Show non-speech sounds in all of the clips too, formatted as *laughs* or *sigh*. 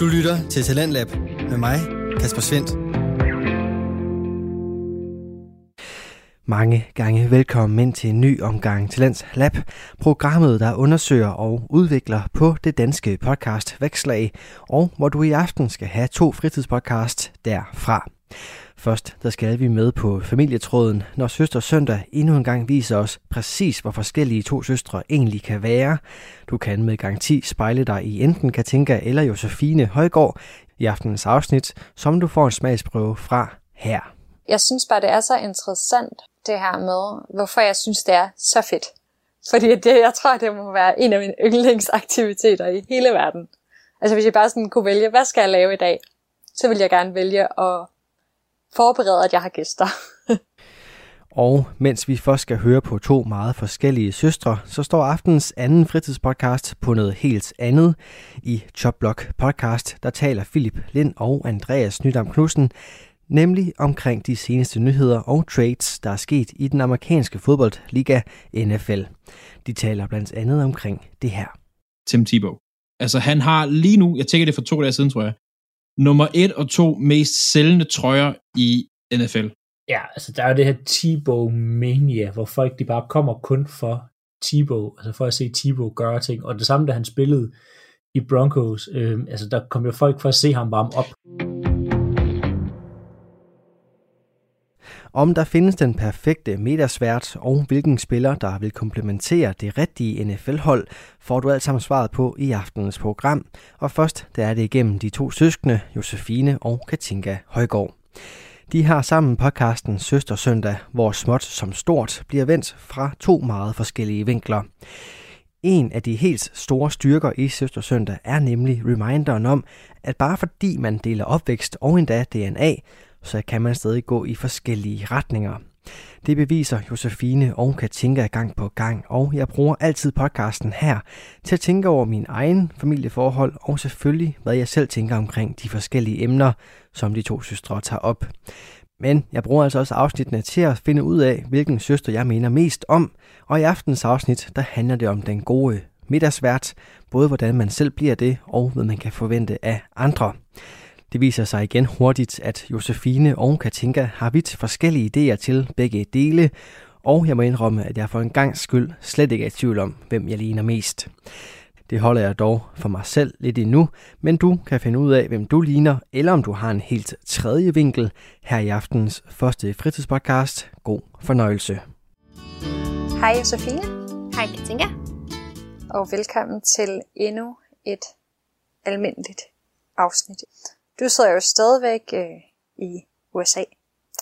Du lytter til Talentlab med mig, Kasper Svendt. Mange gange velkommen ind til en ny omgang Talents Lab, programmet, der undersøger og udvikler på det danske podcast Vækslag, og hvor du i aften skal have to fritidspodcast derfra. Først der skal vi med på familietråden, når Søster Søndag endnu en gang viser os præcis, hvor forskellige to søstre egentlig kan være. Du kan med garanti spejle dig i enten Katinka eller Josefine Højgaard i aftenens afsnit, som du får en smagsprøve fra her. Jeg synes bare, det er så interessant, det her med, hvorfor jeg synes, det er så fedt. Fordi det, jeg tror, det må være en af mine yndlingsaktiviteter i hele verden. Altså hvis jeg bare sådan kunne vælge, hvad skal jeg lave i dag, så vil jeg gerne vælge at forberede, at jeg har gæster. *laughs* Og mens vi først skal høre på to meget forskellige søstre, så står aftens anden fritidspodcast på noget helt andet. I Chopblock podcast, der taler Philip Lind og Andreas Nydam Knudsen nemlig omkring de seneste nyheder og trades, der er sket i den amerikanske fodboldliga NFL. De taler blandt andet omkring det her. Tim Tebow. Altså han har lige nu, jeg tænker det for to dage siden, tror jeg, nummer et og to mest sælgende trøjer i NFL. Ja, altså der er jo det her Tebow mania, hvor folk de bare kommer kun for Tebow, altså for at se Tebow gøre ting. Og det samme, da han spillede i Broncos, øh, altså der kom jo folk for at se ham varme op. Om der findes den perfekte metersvært og hvilken spiller, der vil komplementere det rigtige NFL-hold, får du alt sammen svaret på i aftenens program. Og først der er det igennem de to søskende, Josefine og Katinka Højgaard. De har sammen podcasten Søster Søndag, hvor småt som stort bliver vendt fra to meget forskellige vinkler. En af de helt store styrker i Søster Søndag er nemlig reminderen om, at bare fordi man deler opvækst og endda DNA, så kan man stadig gå i forskellige retninger. Det beviser Josefine og Katinka gang på gang, og jeg bruger altid podcasten her til at tænke over min egen familieforhold og selvfølgelig, hvad jeg selv tænker omkring de forskellige emner, som de to søstre tager op. Men jeg bruger altså også afsnittene til at finde ud af, hvilken søster jeg mener mest om, og i aftens afsnit, der handler det om den gode middagsvært, både hvordan man selv bliver det, og hvad man kan forvente af andre. Det viser sig igen hurtigt, at Josefine og Katinka har vidt forskellige idéer til begge dele, og jeg må indrømme, at jeg for en gang skyld slet ikke er i tvivl om, hvem jeg ligner mest. Det holder jeg dog for mig selv lidt endnu, men du kan finde ud af, hvem du ligner, eller om du har en helt tredje vinkel her i aftens første fritidspodcast. God fornøjelse. Hej Josefine. Hej Katinka. Og velkommen til endnu et almindeligt afsnit. Du sidder jo stadigvæk øh, i USA,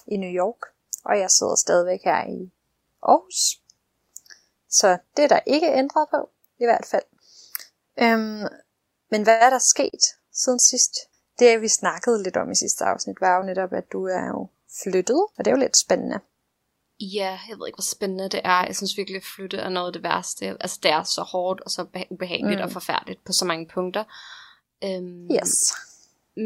i New York, og jeg sidder stadigvæk her i Aarhus. Så det er der ikke ændret på, i hvert fald. Øhm, men hvad er der sket siden sidst? Det vi snakkede lidt om i sidste afsnit, var jo netop, at du er jo flyttet, og det er jo lidt spændende. Ja, jeg ved ikke, hvor spændende det er. Jeg synes virkelig, at flytte er noget af det værste. Altså, det er så hårdt og så ubehageligt mm. og forfærdeligt på så mange punkter. Øhm, yes.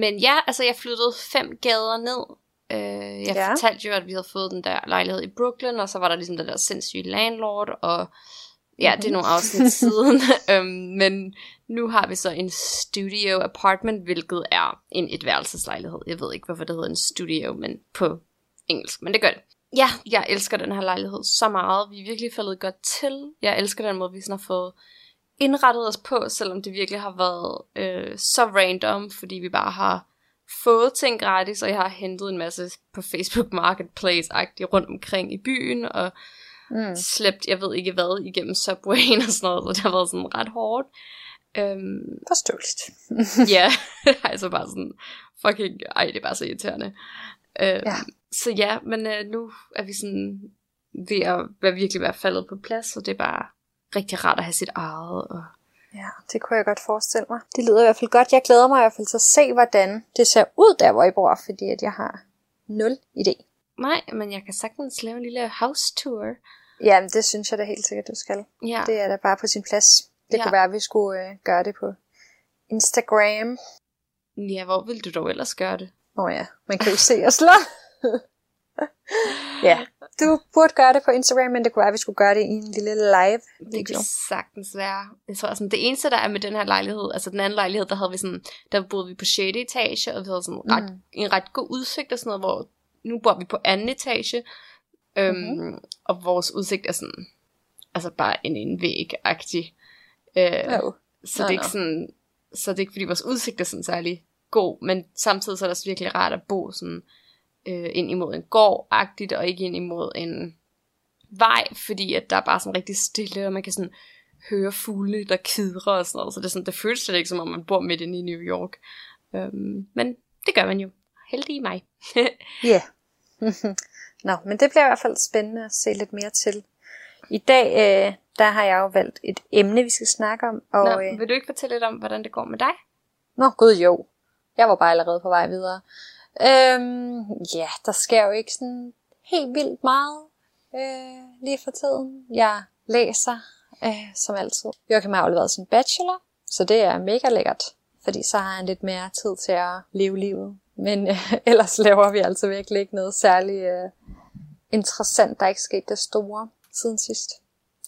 Men ja, altså jeg flyttede fem gader ned. Øh, jeg ja. fortalte jo, at vi havde fået den der lejlighed i Brooklyn, og så var der ligesom den der sindssyge landlord, og ja, det er nogle afsnit *laughs* siden. *laughs* øhm, men nu har vi så en studio apartment, hvilket er en etværelseslejlighed. Jeg ved ikke, hvorfor det hedder en studio, men på engelsk, men det gør det. Ja, jeg elsker den her lejlighed så meget. Vi er virkelig faldet godt til. Jeg elsker den måde, vi sådan har fået indrettet os på, selvom det virkelig har været øh, så random, fordi vi bare har fået ting gratis, og jeg har hentet en masse på Facebook Marketplace-agtigt rundt omkring i byen, og mm. slæbt, jeg ved ikke hvad, igennem Subwayen og sådan noget, så det har været sådan ret hårdt. Øhm, Forståeligt. *laughs* ja, *laughs* altså bare sådan, fucking, ej, det er bare så irriterende. Øhm, ja. Så ja, men øh, nu er vi sådan ved at være virkelig være faldet på plads, og det er bare rigtig rart at have sit eget. Og... Ja, det kunne jeg godt forestille mig. Det lyder i hvert fald godt. Jeg glæder mig i hvert fald til at se, hvordan det ser ud der, hvor I bor, fordi at jeg har nul idé. Nej, men jeg kan sagtens lave en lille house tour. Ja, men det synes jeg da helt sikkert, du skal. Ja. Det er da bare på sin plads. Det ja. kunne være, at vi skulle øh, gøre det på Instagram. Ja, hvor vil du dog ellers gøre det? Åh oh ja, man kan jo se os la. *laughs* *laughs* ja, du burde gøre det på Instagram, men det kunne være, at vi skulle gøre det i en lille live video. Det sagtens være. Jeg tror, sådan, det eneste, der er med den her lejlighed, altså den anden lejlighed, der havde vi sådan, der boede vi på 6. etage, og vi havde sådan ret, mm. en ret god udsigt og sådan noget, hvor nu bor vi på anden etage, øhm, mm-hmm. og vores udsigt er sådan, altså bare en, en væg-agtig. Øh. Så det er ikke sådan, så det er ikke fordi vores udsigt er sådan særlig god, men samtidig så er det også virkelig rart at bo sådan øh, ind imod en gård-agtigt, og ikke ind imod en vej, fordi at der er bare sådan rigtig stille, og man kan sådan høre fugle, der kidrer og sådan noget, så det, er sådan, det føles slet ikke som om man bor midt inde i New York. Øhm, men det gør man jo. Heldig i mig. *laughs* Ja. yeah. *laughs* Nå, men det bliver i hvert fald spændende at se lidt mere til. I dag, øh, der har jeg jo valgt et emne, vi skal snakke om. Og, Nå, øh, vil du ikke fortælle lidt om, hvordan det går med dig? Nå, gud jo. Jeg var bare allerede på vej videre. Øhm, ja, der sker jo ikke sådan helt vildt meget øh, lige for tiden. Jeg læser, øh, som altid. Joachim har afleveret sin bachelor, så det er mega lækkert, fordi så har han lidt mere tid til at leve livet. Men øh, *laughs* ellers laver vi altså virkelig ikke noget særligt øh, interessant. Der er ikke sket det store siden sidst.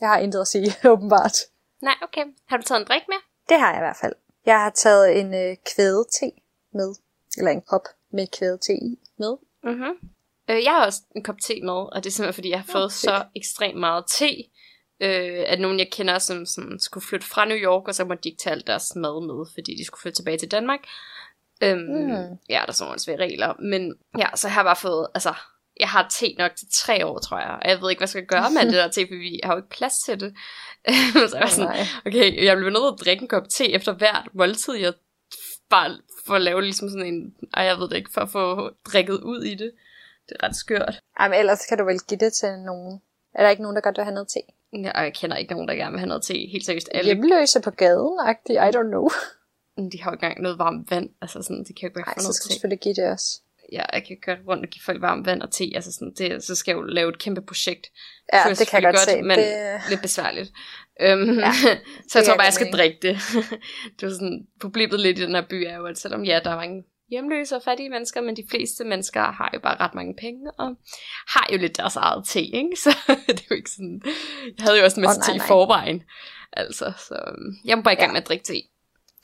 Jeg har intet at sige, *laughs* åbenbart. Nej, okay. Har du taget en drik med? Det har jeg i hvert fald. Jeg har taget en øh, kvæde-te med, eller en kop med kvæde-te i med. Mm-hmm. Øh, jeg har også en kop te med, og det er simpelthen fordi, jeg har fået okay. så ekstremt meget te, øh, at nogen jeg kender, som, som skulle flytte fra New York, og så måtte de ikke tage alt deres mad med, fordi de skulle flytte tilbage til Danmark. Øhm, mm. Ja, der er sådan nogle svære regler. Men ja, så har jeg bare fået, altså, jeg har te nok til tre år, tror jeg. Og jeg ved ikke, hvad jeg skal gøre med *laughs* det der te, for vi har jo ikke plads til det. *laughs* så jeg var sådan, okay, jeg bliver nødt til at drikke en kop te efter hvert måltid, jeg bare for at lave ligesom sådan en, ej, jeg ved det ikke, for at få drikket ud i det. Det er ret skørt. Ej, men ellers kan du vel give det til nogen. Er der ikke nogen, der godt vil have noget te? Ja, jeg kender ikke nogen, der gerne vil have noget te. Helt seriøst. Alle... Hjemløse på gaden, agtig. I don't know. De har jo ikke engang noget varmt vand. Altså sådan, de kan jo ikke Ej, få noget så skal te. selvfølgelig give det også. Ja, jeg kan gøre rundt og give folk varmt vand og te. Altså sådan, det, så skal jeg jo lave et kæmpe projekt. Ja, det kan jeg godt, godt se. Men det... lidt besværligt. Um, ja, *laughs* så jeg tror bare, jeg skal drikke det. *laughs* det var sådan, problemet lidt i den her by er jo, at selvom ja, der er mange hjemløse og fattige mennesker, men de fleste mennesker har jo bare ret mange penge, og har jo lidt deres eget te, ikke? *laughs* Så det er jo ikke sådan... Jeg havde jo også en masse oh, nej, te i forvejen. Altså, så øhm, jeg må bare i gang ja. med at drikke te.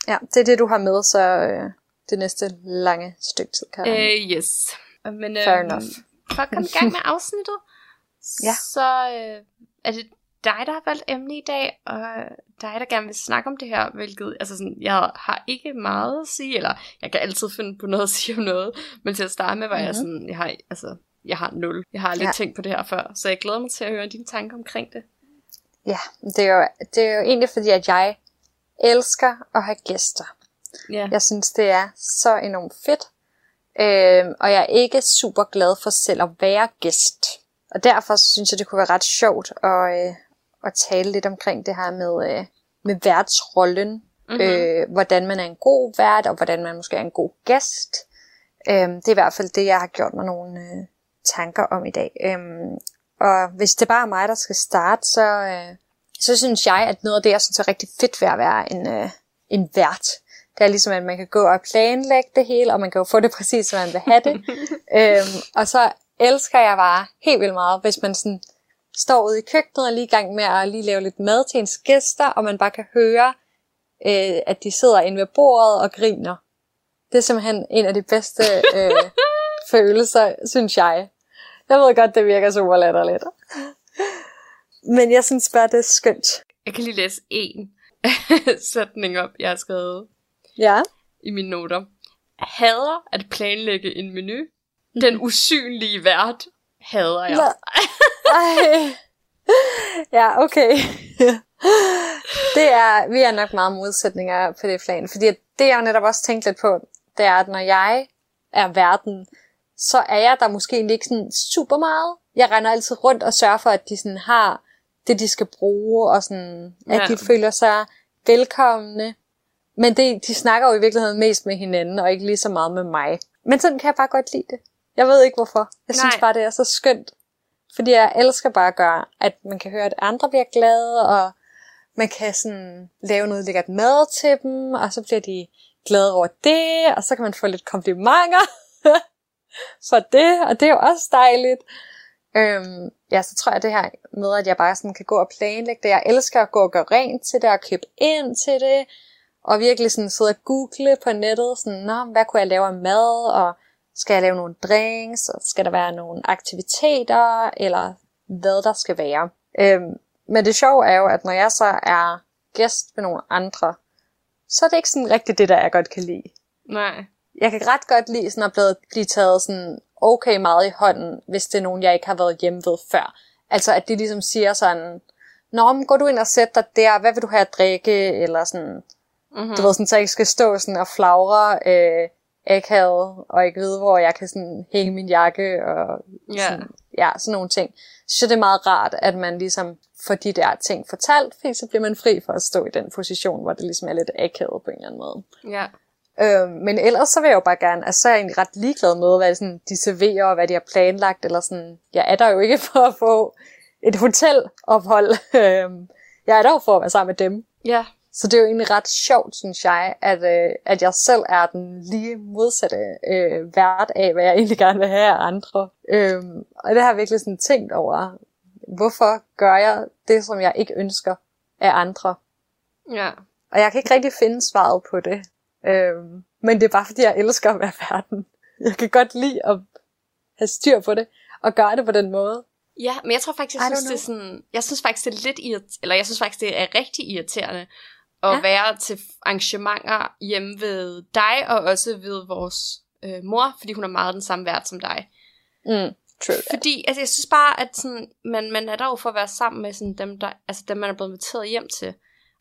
Ja, det er det, du har med, så øh, det næste lange stykke tid, kan jeg uh, Yes. Men, Fair øh, enough. For at komme i gang med *laughs* afsnittet, ja. så øh, er det dig, der har valgt emne i dag, og dig, der gerne vil snakke om det her, hvilket, altså sådan, jeg har ikke meget at sige, eller jeg kan altid finde på noget at sige om noget, men til at starte med var mm-hmm. jeg mhm. sådan, jeg har, altså, jeg har nul. Jeg har lidt ja. tænkt på det her før, så jeg glæder mig til at høre dine tanker omkring det. Ja, det er jo, det er jo egentlig fordi, at jeg elsker at have gæster. Ja. Jeg synes, det er så enormt fedt, øh, og jeg er ikke super glad for selv at være gæst. Og derfor synes jeg, det kunne være ret sjovt at, øh, at tale lidt omkring det her med, øh, med værtsrollen. Mm-hmm. Øh, hvordan man er en god vært, og hvordan man måske er en god gæst. Øh, det er i hvert fald det, jeg har gjort mig nogle øh, tanker om i dag. Øh, og hvis det bare er mig, der skal starte, så, øh, så synes jeg, at noget af det, jeg synes er rigtig fedt ved at være en, øh, en vært, det er ligesom, at man kan gå og planlægge det hele, og man kan jo få det præcis, som man vil have det. *laughs* øhm, og så elsker jeg bare helt vildt meget, hvis man sådan står ude i køkkenet og lige i gang med at lige lave lidt mad til ens gæster, og man bare kan høre, øh, at de sidder inde ved bordet og griner. Det er simpelthen en af de bedste øh, *laughs* følelser, synes jeg. Jeg ved godt, det virker super latterligt. Men jeg synes bare, det er skønt. Jeg kan lige læse en *laughs* sætning op, jeg har skrevet ja. i mine noter. Hader at planlægge en menu. Den usynlige vært hader jeg. Ej. Ja, okay. det er, vi er nok meget modsætninger på det plan, fordi det jeg jo netop også tænkt lidt på, det er, at når jeg er verden, så er jeg der måske ikke sådan super meget. Jeg render altid rundt og sørger for, at de sådan har det, de skal bruge, og sådan, at ja. de føler sig velkomne. Men det, de snakker jo i virkeligheden mest med hinanden, og ikke lige så meget med mig. Men sådan kan jeg bare godt lide det. Jeg ved ikke hvorfor. Jeg synes Nej. bare, det er så skønt. Fordi jeg elsker bare at gøre, at man kan høre, at andre bliver glade, og man kan sådan lave noget lækkert mad til dem, og så bliver de glade over det, og så kan man få lidt komplimenter. *laughs* for det, og det er jo også dejligt. Øhm, ja, så tror jeg det her med, at jeg bare sådan kan gå og planlægge det. Jeg elsker at gå og gøre rent til det, og købe ind til det, og virkelig sådan sidde og google på nettet, sådan, Nå, hvad kunne jeg lave af mad, og skal jeg lave nogle drinks, og skal der være nogle aktiviteter, eller hvad der skal være. Øhm, men det sjove er jo, at når jeg så er gæst med nogle andre, så er det ikke sådan rigtigt det, der jeg godt kan lide. Nej. Jeg kan ret godt lide sådan at blive, taget sådan okay meget i hånden, hvis det er nogen, jeg ikke har været hjemme ved før. Altså at de ligesom siger sådan, Nå, men går du ind og sætter dig der, hvad vil du have at drikke, eller sådan, mm-hmm. du ved sådan, så jeg ikke skal stå sådan og flagre øh, akavet, og ikke vide, hvor jeg kan sådan hænge min jakke, og Ja. sådan, ja, sådan nogle ting. Så det er meget rart, at man ligesom får de der ting fortalt, fordi så bliver man fri for at stå i den position, hvor det ligesom er lidt akavet på en eller anden måde. Ja. Øh, men ellers så vil jeg jo bare gerne, altså så er jeg egentlig ret ligeglad med, hvad sådan, de serverer, og hvad de har planlagt, eller sådan, jeg er der jo ikke *laughs* for at få et hotelophold. Øh, jeg er der jo for at være sammen med dem. Ja. Så det er jo egentlig ret sjovt, synes jeg, at, øh, at jeg selv er den lige modsatte øh, vært af, hvad jeg egentlig gerne vil have af andre. Øh, og det har jeg virkelig sådan tænkt over. Hvorfor gør jeg det, som jeg ikke ønsker af andre? Ja. Og jeg kan ikke rigtig finde svaret på det. Øhm, men det er bare fordi, jeg elsker at være verden. Jeg kan godt lide at have styr på det, og gøre det på den måde. Ja, men jeg tror faktisk, jeg synes, det er sådan, jeg synes faktisk, det er lidt irriterende, eller jeg synes faktisk, det er rigtig irriterende at Ja. være til arrangementer hjemme ved dig, og også ved vores øh, mor, fordi hun er meget den samme vært som dig. Mm, true. Fordi, altså, jeg synes bare, at sådan, man, man er der jo for at være sammen med sådan, dem, der, altså, dem, man er blevet inviteret hjem til.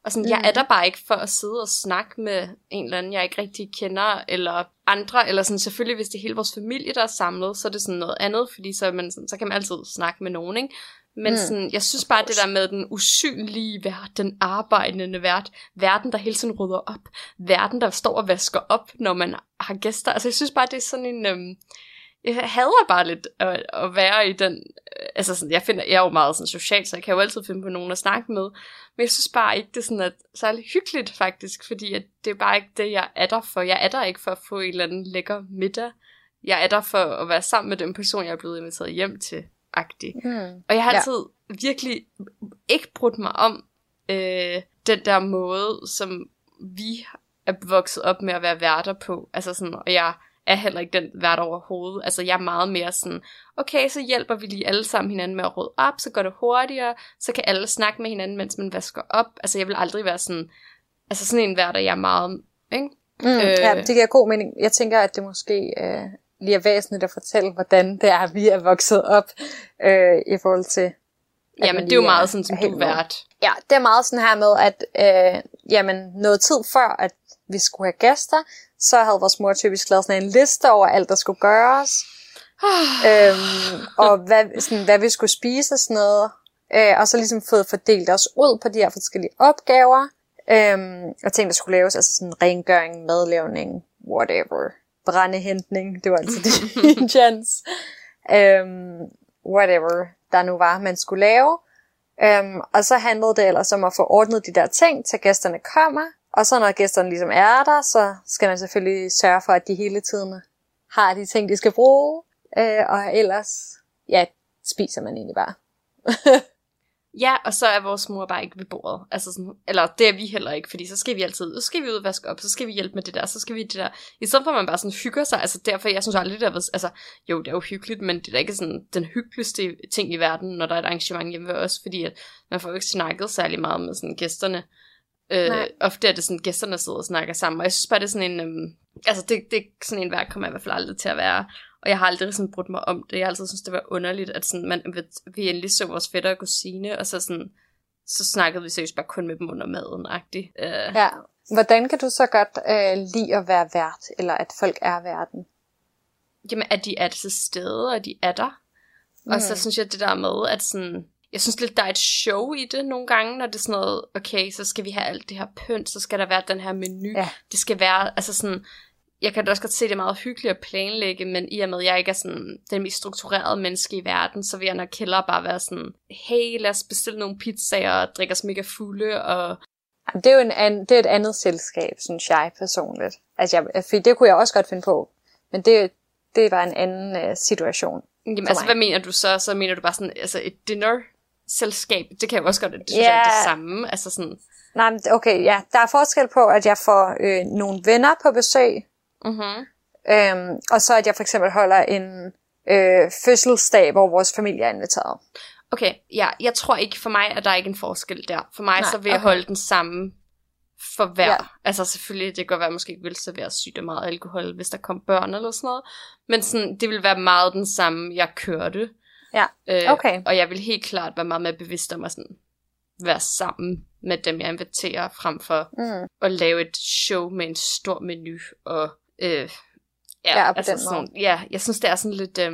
Og sådan, mm. jeg er der bare ikke for at sidde og snakke med en eller anden, jeg ikke rigtig kender, eller andre, eller sådan, selvfølgelig, hvis det er hele vores familie, der er samlet, så er det sådan noget andet, fordi så, man sådan, så kan man altid snakke med nogen, ikke? Men Mm. sådan, jeg synes bare, det der med den usynlige vært, den arbejdende vært, verden, der hele tiden rydder op, verden, der står og vasker op, når man har gæster. Altså, jeg synes bare, det er sådan en... Øhm, jeg hader bare lidt at, at være i den... øh, Altså, sådan, jeg, finder, jeg er jo meget sådan social, så jeg kan jo altid finde på nogen at snakke med. Men jeg synes bare ikke, det er sådan at, særlig hyggeligt, faktisk. Fordi at det er bare ikke det, jeg er der for. Jeg er der ikke for at få en eller anden lækker middag. Jeg er der for at være sammen med den person, jeg er blevet inviteret hjem til. Agtig. Mm. Og jeg har Ja. altid virkelig ikke brudt mig om øh, den der måde, som vi er vokset op med at være værter på. Altså sådan, og jeg er heller ikke den vært overhovedet. Altså jeg er meget mere sådan, okay, så hjælper vi lige alle sammen hinanden med at rydde op, så går det hurtigere, så kan alle snakke med hinanden, mens man vasker op. Altså jeg vil aldrig være sådan, altså sådan en vært, jeg er meget, ikke? Mm, øh. Ja, det giver god mening. Jeg tænker, at det måske øh, lige er væsentligt at fortælle, hvordan det er, vi er vokset op øh, i forhold til... Jamen det er jo meget sådan, som du vært. Ja, det er meget sådan her med, at øh, jamen, noget tid før, at vi skulle have gæster, så havde vores mor typisk lavet sådan en liste over alt, der skulle gøres. øhm, og hvad, sådan, hvad vi skulle spise og sådan noget. Øh, og så ligesom fået fordelt os ud på de her forskellige opgaver. Øhm, og ting, der skulle laves, altså sådan rengøring, madlavning, whatever. Brændehentning, det var altid din *laughs* *laughs* chance. Øhm, whatever der nu var, man skulle lave. Øhm, og så handlede det ellers om at få ordnet de der ting, til gæsterne kommer. Og så når gæsterne ligesom er der, så skal man selvfølgelig sørge for, at de hele tiden har de ting, de skal bruge. Øh, og ellers, ja, spiser man egentlig bare. *laughs* Ja, og så er vores mor bare ikke ved bordet. Altså sådan, eller det er vi heller ikke, fordi så skal vi altid, så skal vi ud og vaske op, så skal vi hjælpe med det der, så skal vi det der. I stedet for at man bare sådan hygger sig, altså derfor, jeg synes aldrig, det er, altså jo, det er jo hyggeligt, men det er da ikke sådan den hyggeligste ting i verden, når der er et arrangement hjemme ved os, fordi at man får jo ikke snakket særlig meget med sådan gæsterne. Øh, Nej. ofte er det sådan, gæsterne sidder og snakker sammen, og jeg synes bare, det er sådan en, øhm, altså det, det er sådan en værk, kommer jeg i hvert fald aldrig til at være. Og jeg har aldrig sådan brudt mig om det. Jeg har altid synes det var underligt, at sådan, man, vi endelig så vores fætter og kusine, og så sådan, så snakkede vi seriøst bare kun med dem under maden, agtigt. Uh, Ja. Hvordan kan du så godt øh, lide at være vært, eller at folk er verden? Jamen, at de er til stede, og de er der. Mm. Og så synes jeg det der med, at sådan, jeg synes lidt, der er et show i det nogle gange, når det er sådan noget, okay, så skal vi have alt det her pynt, så skal der være den her menu. Ja. Det skal være, altså sådan, jeg kan da også godt se, det er meget hyggeligt at planlægge, men i og med, at jeg ikke er sådan den mest strukturerede menneske i verden, så vil jeg nok hellere bare være sådan, hey, lad os bestille nogle pizzaer og drikke os mega fulde, og Jamen, Det er jo en an, det er et andet selskab, synes jeg personligt. Altså, jeg, fordi det kunne jeg også godt finde på. Men det, det var en anden uh, situation. Jamen altså, hvad mener du så? Så mener du bare sådan, altså et dinner selskab, det kan jo også godt, det synes yeah. jeg er det samme. Altså sådan... Nej, okay, ja. Der er forskel på, at jeg får øh, nogle venner på besøg, uh-huh. øhm, og så at jeg for eksempel holder en øh, fødselsdag, hvor vores familie er inviteret. Okay, ja, jeg tror ikke for mig, at der er ikke en forskel der. For mig Nej, så vil okay. jeg holde den samme for hver. Ja. Altså selvfølgelig, det kan godt være, at måske ikke vil servere sygt meget alkohol, hvis der kom børn eller sådan noget. Men sådan, det vil være meget den samme, jeg kørte. Ja, øh, okay. Øh, og jeg vil helt klart være meget mere bevidst om at sådan, være sammen med dem, jeg inviterer, frem for mm. at lave et show med en stor menu. Og øh, ja, ja, på altså den sådan, måde. ja, jeg synes, det er sådan lidt, øh,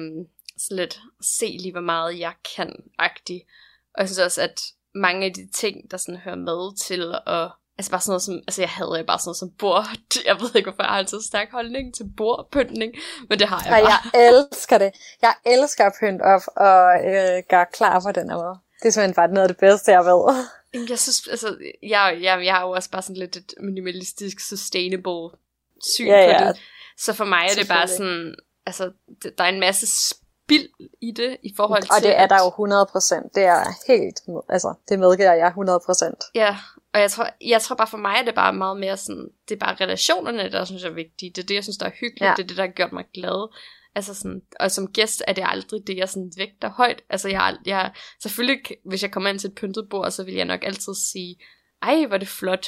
sådan lidt se lige, hvor meget jeg kan-agtigt. Og jeg synes også, at mange af de ting, der sådan hører med til at Altså bare sådan noget som, altså jeg havde bare sådan noget som bord. *laughs* Jeg ved ikke, hvorfor jeg har altid stærk holdning til bordpyntning, men det har jeg bare. Ja, jeg elsker det. Jeg elsker at pynte op og øh, gøre klar for den her måde. Det er simpelthen bare noget af det bedste, jeg ved. Jeg synes, altså, jeg, jeg, jeg har jo også bare sådan lidt et minimalistisk, sustainable syn ja, på ja. det. Så for mig er det bare sådan, altså, der er en masse spild i det, i forhold til... Og det er der jo 100%. Det er helt, altså, det medgiver jeg 100%. Ja, og jeg tror, jeg tror bare for mig, er det bare meget mere sådan, det er bare relationerne, der synes jeg er vigtige. Det er det, jeg synes, der er hyggeligt. Ja. Det er det, der har gjort mig glad. Altså sådan, og som gæst er det aldrig det, jeg sådan vægter højt. Altså jeg, jeg, selvfølgelig, hvis jeg kommer ind til et pyntet bord, så vil jeg nok altid sige, ej, hvor er det flot.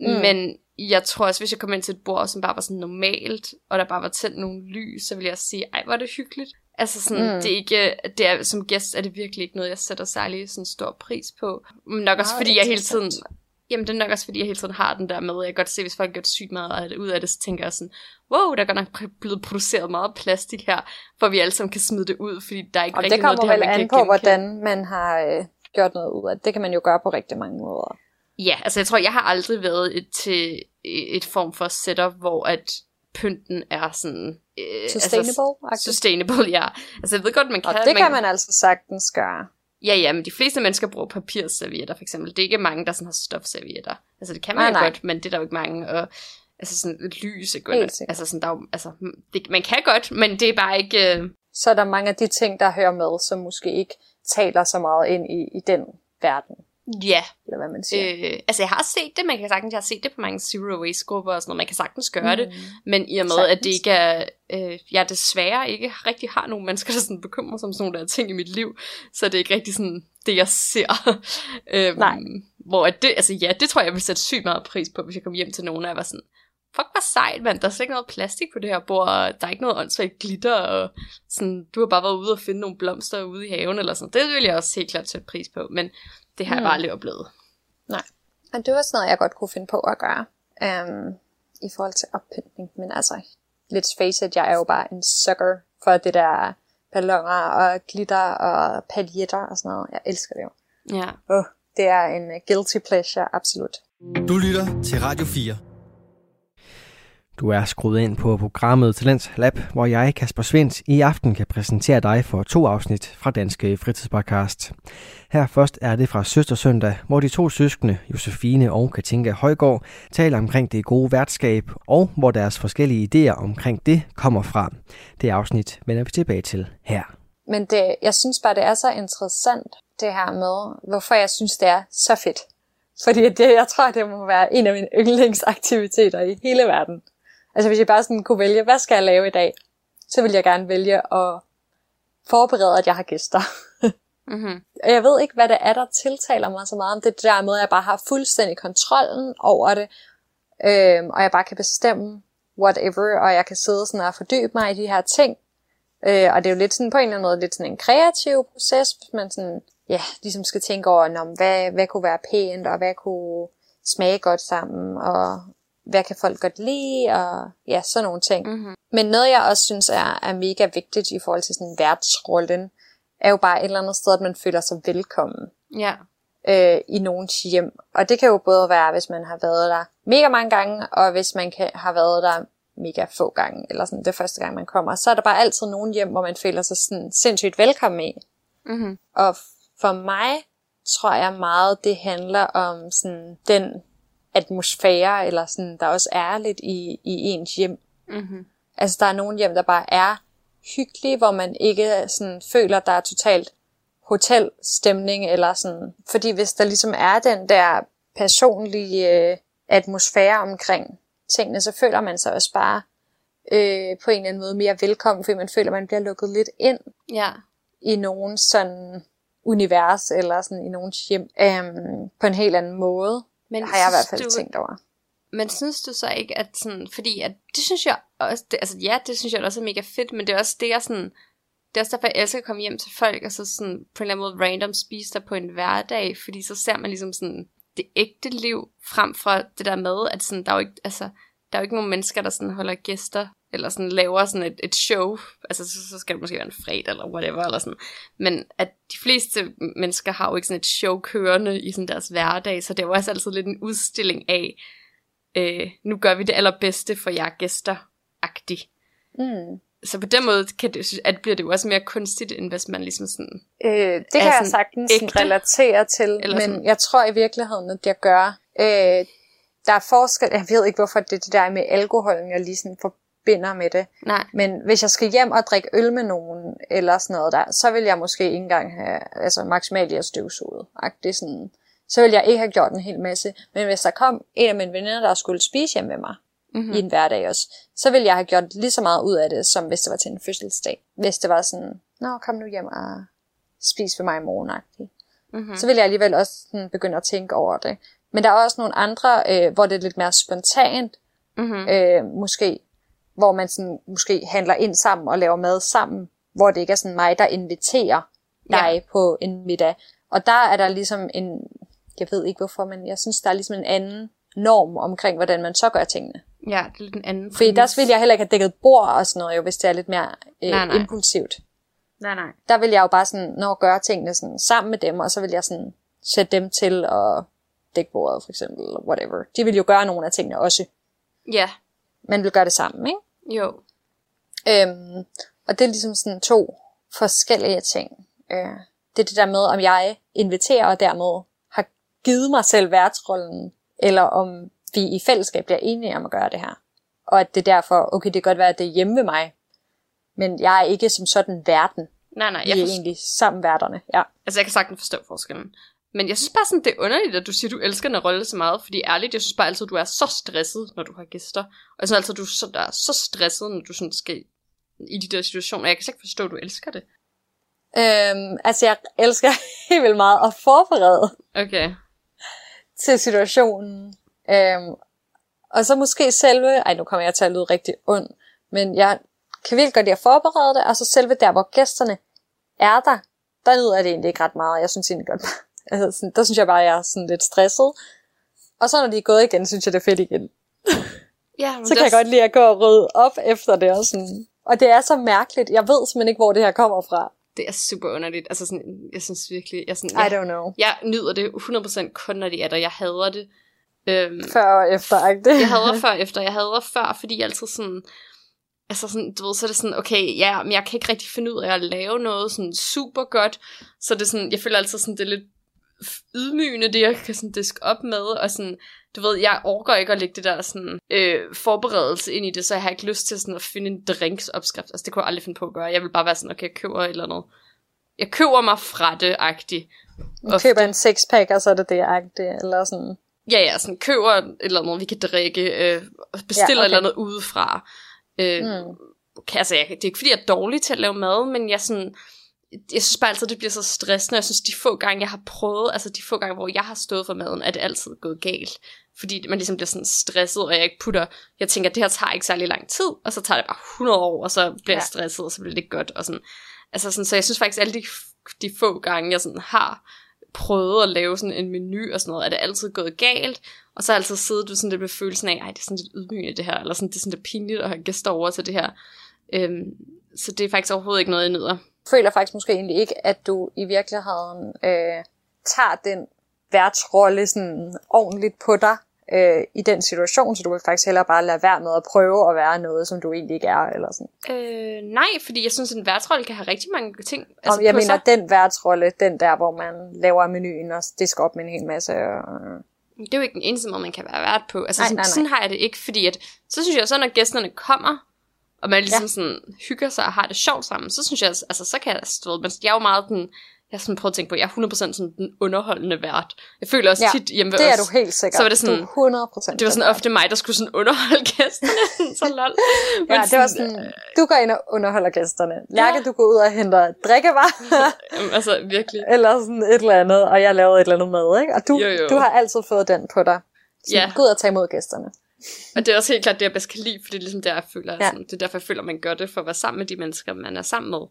Mm. Men jeg tror også, hvis jeg kom ind til et bord, som bare var sådan normalt, og der bare var tændt nogle lys, så ville jeg sige, ej, hvor er det hyggeligt. Altså sådan, mm. det er ikke, det er, som gæst er det virkelig ikke noget, jeg sætter særlig sådan stor pris på. Men nok også, fordi jeg hele tiden, jamen det er nok også, fordi jeg hele tiden har den der med, jeg kan godt se, hvis folk gør det sygt meget ud af det, så tænker jeg sådan, wow, der er godt nok blevet produceret meget plastik her, for vi alle sammen kan smide det ud, fordi der er ikke og rigtig det kommer noget, vel an på, hvordan man har øh, gjort noget ud af det. Det kan man jo gøre på rigtig mange måder. Ja, altså jeg tror, jeg har aldrig været et, til et form for setup, hvor at pynten er sådan... Øh, sustainable? Altså, sustainable, ja. Altså jeg ved godt, man kan... Og det man, kan man altså sagtens gøre. Ja, ja, men de fleste mennesker bruger papirservietter, for eksempel. Det er ikke mange, der sådan har stofservietter. Altså det kan man nej, jo nej. godt, men det er der jo ikke mange. Og altså sådan lys godt. Altså sådan, der er jo, altså, det, man kan godt, men det er bare ikke... Øh... Så er der mange af de ting, der hører med, som måske ikke taler så meget ind i, i den verden. Ja. Eller hvad man siger. Øh, altså jeg har set det, man kan sagtens, jeg har set det på mange zero waste grupper og sådan noget, man kan sagtens gøre mm. det, men i og med, sagtens. at det ikke er, øh, jeg desværre ikke rigtig har nogen mennesker, der sådan bekymrer sig om sådan nogle der ting i mit liv, så det er ikke rigtig sådan det, jeg ser. *laughs* øhm, Nej. Hvor at det, altså ja, det tror jeg, jeg vil sætte sygt meget pris på, hvis jeg kom hjem til nogen, og jeg var sådan, fuck, hvor sejt, mand. Der er slet ikke noget plastik på det her bord, og der er ikke noget åndssvagt glitter, og sådan, du har bare været ude og finde nogle blomster ude i haven, eller sådan. Det vil jeg også helt klart sætte pris på, men det har jeg bare aldrig oplevet. Nej. Og det var sådan noget, jeg godt kunne finde på at gøre, øhm, i forhold til oppyntning. Men altså, let's face it, jeg er jo bare en sucker for det der ballonger og glitter og paljetter og sådan noget. Jeg elsker det jo. Ja. Oh, det er en guilty pleasure, absolut. Du lytter til Radio 4. Du er skruet ind på programmet Talents Lab, hvor jeg, Kasper Svens, i aften kan præsentere dig for to afsnit fra Danske Fritidspodcast. Her først er det fra Søstersøndag, hvor de to søskende, Josefine og Katinka Højgaard, taler omkring det gode værtskab, og hvor deres forskellige idéer omkring det kommer fra. Det afsnit vender vi tilbage til her. Men det, jeg synes bare, det er så interessant, det her med, hvorfor jeg synes, det er så fedt. Fordi det, jeg tror, det må være en af mine yndlingsaktiviteter i hele verden. Altså hvis jeg bare sådan kunne vælge, hvad skal jeg lave i dag? Så vil jeg gerne vælge at forberede, at jeg har gæster. mm-hmm. *laughs* Og jeg ved ikke, hvad det er, der tiltaler mig så meget om det der med, at jeg bare har fuldstændig kontrollen over det. Øhm, og jeg bare kan bestemme whatever, og jeg kan sidde sådan og fordybe mig i de her ting. Øh, og det er jo lidt sådan på en eller anden måde lidt sådan en kreativ proces, hvis man sådan, ja, ligesom skal tænke over, om hvad, hvad kunne være pænt, og hvad kunne smage godt sammen, og hvad kan folk godt lide, og ja, sådan nogle ting. Mm-hmm. Men noget, jeg også synes er, er mega vigtigt i forhold til sådan værtsrollen, er jo bare et eller andet sted, at man føler sig velkommen Ja. øh, i nogens hjem. Og det kan jo både være, hvis man har været der mega mange gange, og hvis man kan, har været der mega få gange, eller sådan det første gang, man kommer. Så er der bare altid nogen hjem, hvor man føler sig sådan sindssygt velkommen i. Mm-hmm. Og for mig tror jeg meget, det handler om sådan den atmosfære, eller sådan, der også er lidt i, i ens hjem. Mm-hmm. Altså, der er nogle hjem, der bare er hyggelige, hvor man ikke sådan, føler, der er totalt hotelstemning, eller sådan. Fordi hvis der ligesom er den der personlige øh, atmosfære omkring tingene, så føler man sig også bare øh, på en eller anden måde mere velkommen, fordi man føler, man bliver lukket lidt ind Ja. i nogen sådan univers, eller sådan i nogens hjem, øhm, på en helt anden måde. Men har jeg i hvert fald du, tænkt over. Men synes du så ikke, at sådan, fordi at, det synes jeg også, det, altså ja, det synes jeg også er mega fedt, men det er også det, jeg sådan, det er også derfor, jeg elsker at komme hjem til folk, og så sådan på en eller anden måde random spise der på en hverdag, fordi så ser man ligesom sådan det ægte liv, frem for det der med, at sådan, der er jo ikke, altså, der er jo ikke nogen mennesker, der sådan holder gæster, eller sådan laver sådan et, et show, altså så, så skal det måske være en fredag, eller whatever, eller sådan, men at de fleste mennesker har jo ikke sådan et show kørende i sådan deres hverdag, så det er jo også altid lidt en udstilling af, øh, nu gør vi det allerbedste for jer gæster-agtig. Mm. Så på den måde kan det, at bliver det jo også mere kunstigt, end hvis man ligesom sådan... Øh, det kan jeg sådan sagtens sådan ægte? relatere til, men sådan- jeg tror i virkeligheden, at jeg gør... Øh, der er forskel, jeg ved ikke, hvorfor det er det der med alkoholen, jeg lige sådan forbinder med det. Nej, Men hvis jeg skal hjem og drikke øl med nogen, eller sådan noget der, så vil jeg måske ikke engang have, altså maksimalt jeg støvsuget. Det sådan, så vil jeg ikke have gjort en hel masse. Men hvis der kom en af mine veninder, der skulle spise hjemme med mig, mm-hmm. i en hverdag også, så ville jeg have gjort lige så meget ud af det, som hvis det var til en fødselsdag. Hvis det var sådan, nå, kom nu hjem og spis ved mig i morgen. Mm-hmm. Så ville jeg alligevel også sådan, begynde at tænke over det. Men der er også nogle andre, øh, hvor det er lidt mere spontant, Mm-hmm. øh, måske, hvor man sådan, måske handler ind sammen og laver mad sammen, hvor det ikke er sådan mig, der inviterer dig Ja. på en middag. Og der er der ligesom en, jeg ved ikke hvorfor, men jeg synes, der er ligesom en anden norm omkring, hvordan man så gør tingene. Ja, det er lidt en anden Fordi der præmis. vil jeg heller ikke have dækket bord og sådan noget, jo, hvis det er lidt mere øh, Nej, nej. impulsivt. Nej, nej. Der vil jeg jo bare sådan, når gøre tingene sådan sammen med dem, og så vil jeg sådan sætte dem til at dække bordet, for eksempel, eller whatever. De vil jo gøre nogle af tingene også. Ja, Man vil gøre det sammen, ikke? Jo. Øhm, og det er ligesom sådan to forskellige ting. Øh, det er det der med, om jeg inviterer og dermed har givet mig selv værtsrollen, eller om vi i fællesskab bliver enige om at gøre det her. Og at det er derfor, okay, det kan godt være, at det er hjemme ved mig, men jeg er ikke som sådan verden. Nej, nej, Vi jeg, er forstår, egentlig sammen værterne. Ja. altså, jeg kan sagtens forstå forskellen. Men jeg synes bare sådan, det er underligt, at du siger, at du elsker den rolle så meget. Fordi ærligt, jeg synes bare altid, at du er så stresset, når du har gæster. Og jeg synes altid, at du er så, der er så stresset, når du sådan skal i de der situationer. Jeg kan slet ikke forstå, at du elsker det. Øhm, altså, jeg elsker *laughs* helt vildt meget at forberede Okay. til situationen. Øhm, og så måske selve, ej nu kommer jeg til at lyde rigtig ond, men jeg kan virkelig godt lide at forberede det, og så selve der, hvor gæsterne er der, der nyder jeg det egentlig ikke ret meget. Jeg synes egentlig godt, altså, sådan, der synes jeg bare, at jeg er sådan lidt stresset. Og så når de er gået igen, synes jeg, det er fedt igen. Ja, *laughs* men Så kan jeg godt lide at gå og rydde op efter det. Og, sådan. og det er så mærkeligt. Jeg ved simpelthen ikke, hvor det her kommer fra. Det er super underligt. Altså sådan, jeg synes virkelig, jeg, sådan, I jeg, don't know. jeg nyder det 100% kun, når de er der. Jeg hader det. Øhm, Før og efter, ikke det? jeg hader *laughs* før efter. Jeg hader før, fordi jeg altid sådan... Altså sådan, du ved, så er det sådan, okay, ja, men jeg kan ikke rigtig finde ud af at lave noget sådan super godt. Så det er sådan, jeg føler altid sådan, det er lidt ydmygende, det jeg kan sådan diske op med, og sådan, du ved, jeg orker ikke at lægge det der sådan, øh, forberedelse ind i det, så jeg har ikke lyst til sådan at finde en drinksopskrift. Altså, det kunne jeg aldrig finde på at gøre. Jeg vil bare være sådan, okay, jeg køber et eller andet. Jeg køber mig fra det, agtigt. Man køber en sixpack, og så er det det, agtigt, eller sådan. Ja, ja, sådan køber et eller andet, vi kan drikke, øh, bestiller Ja, okay. okay. et eller andet udefra. Øh, Mm. kan, altså, jeg, det er ikke fordi, jeg er dårlig til at lave mad, men jeg sådan, jeg synes bare altid, det bliver så stressende. Jeg synes, de få gange, jeg har prøvet, altså de få gange, hvor jeg har stået for maden, er det altid gået galt. Fordi man ligesom bliver sådan stresset, og jeg ikke putter, jeg tænker, det her tager ikke særlig lang tid, og så tager det bare 100 år, og så bliver ja. Jeg stresset, og så bliver det ikke godt. Og sådan. Altså sådan, så jeg synes faktisk, alle de, de få gange, jeg sådan har prøvet at lave sådan en menu og sådan noget, er det altid gået galt, og så har altid siddet du sådan lidt med følelsen af, ej, det er sådan lidt ydmygende det her, eller sådan, det er sådan lidt pinligt at have gæster over til det her. Øhm, så det er faktisk overhovedet ikke noget, jeg nyder. Føler faktisk måske egentlig ikke, at du i virkeligheden øh, tager den værtsrolle sådan ordentligt på dig øh, i den situation, så du vil faktisk hellere bare lade være med at prøve at være noget, som du egentlig ikke er. Eller sådan. Øh, nej, fordi jeg synes, at en værtsrolle kan have rigtig mange ting Altså, altså, jeg mener, sig. den værtsrolle, den der, hvor man laver menuen og disker op med en hel masse. Og, Det er jo ikke den eneste måde, man kan være vært på. Altså, Nej, sådan, nej, nej. sådan har jeg det ikke, fordi at, så synes jeg så, når gæsterne kommer, og man ligesom ja. sådan hygger sig og har det sjovt sammen, så synes jeg, altså så kan jeg, stå, men jeg er jo meget den, jeg har sådan prøvet at tænke på, jeg er 100% sådan den underholdende vært. Jeg føler også ja, tit hjemme ved det os. er du helt sikkert. Så var det sådan, du er 100% det var sådan ofte mig, der skulle sådan underholde gæsterne. *laughs* *laughs* så lol. Men ja, det var sådan, du går ind og underholder gæsterne. Lærke, ja. du går ud og henter drikkevarer. *laughs* altså virkelig. Eller sådan et eller andet, og jeg lavede et eller andet mad, ikke? Og du, jo, jo. du har altid fået den på dig. Så ja. gå ud og tage imod gæsterne. Og det er også helt klart det, jeg bedst kan lide, for det er ligesom der, jeg føler, ja. sådan, det er derfor, jeg føler, man gør det for at være sammen med de mennesker, man er sammen med.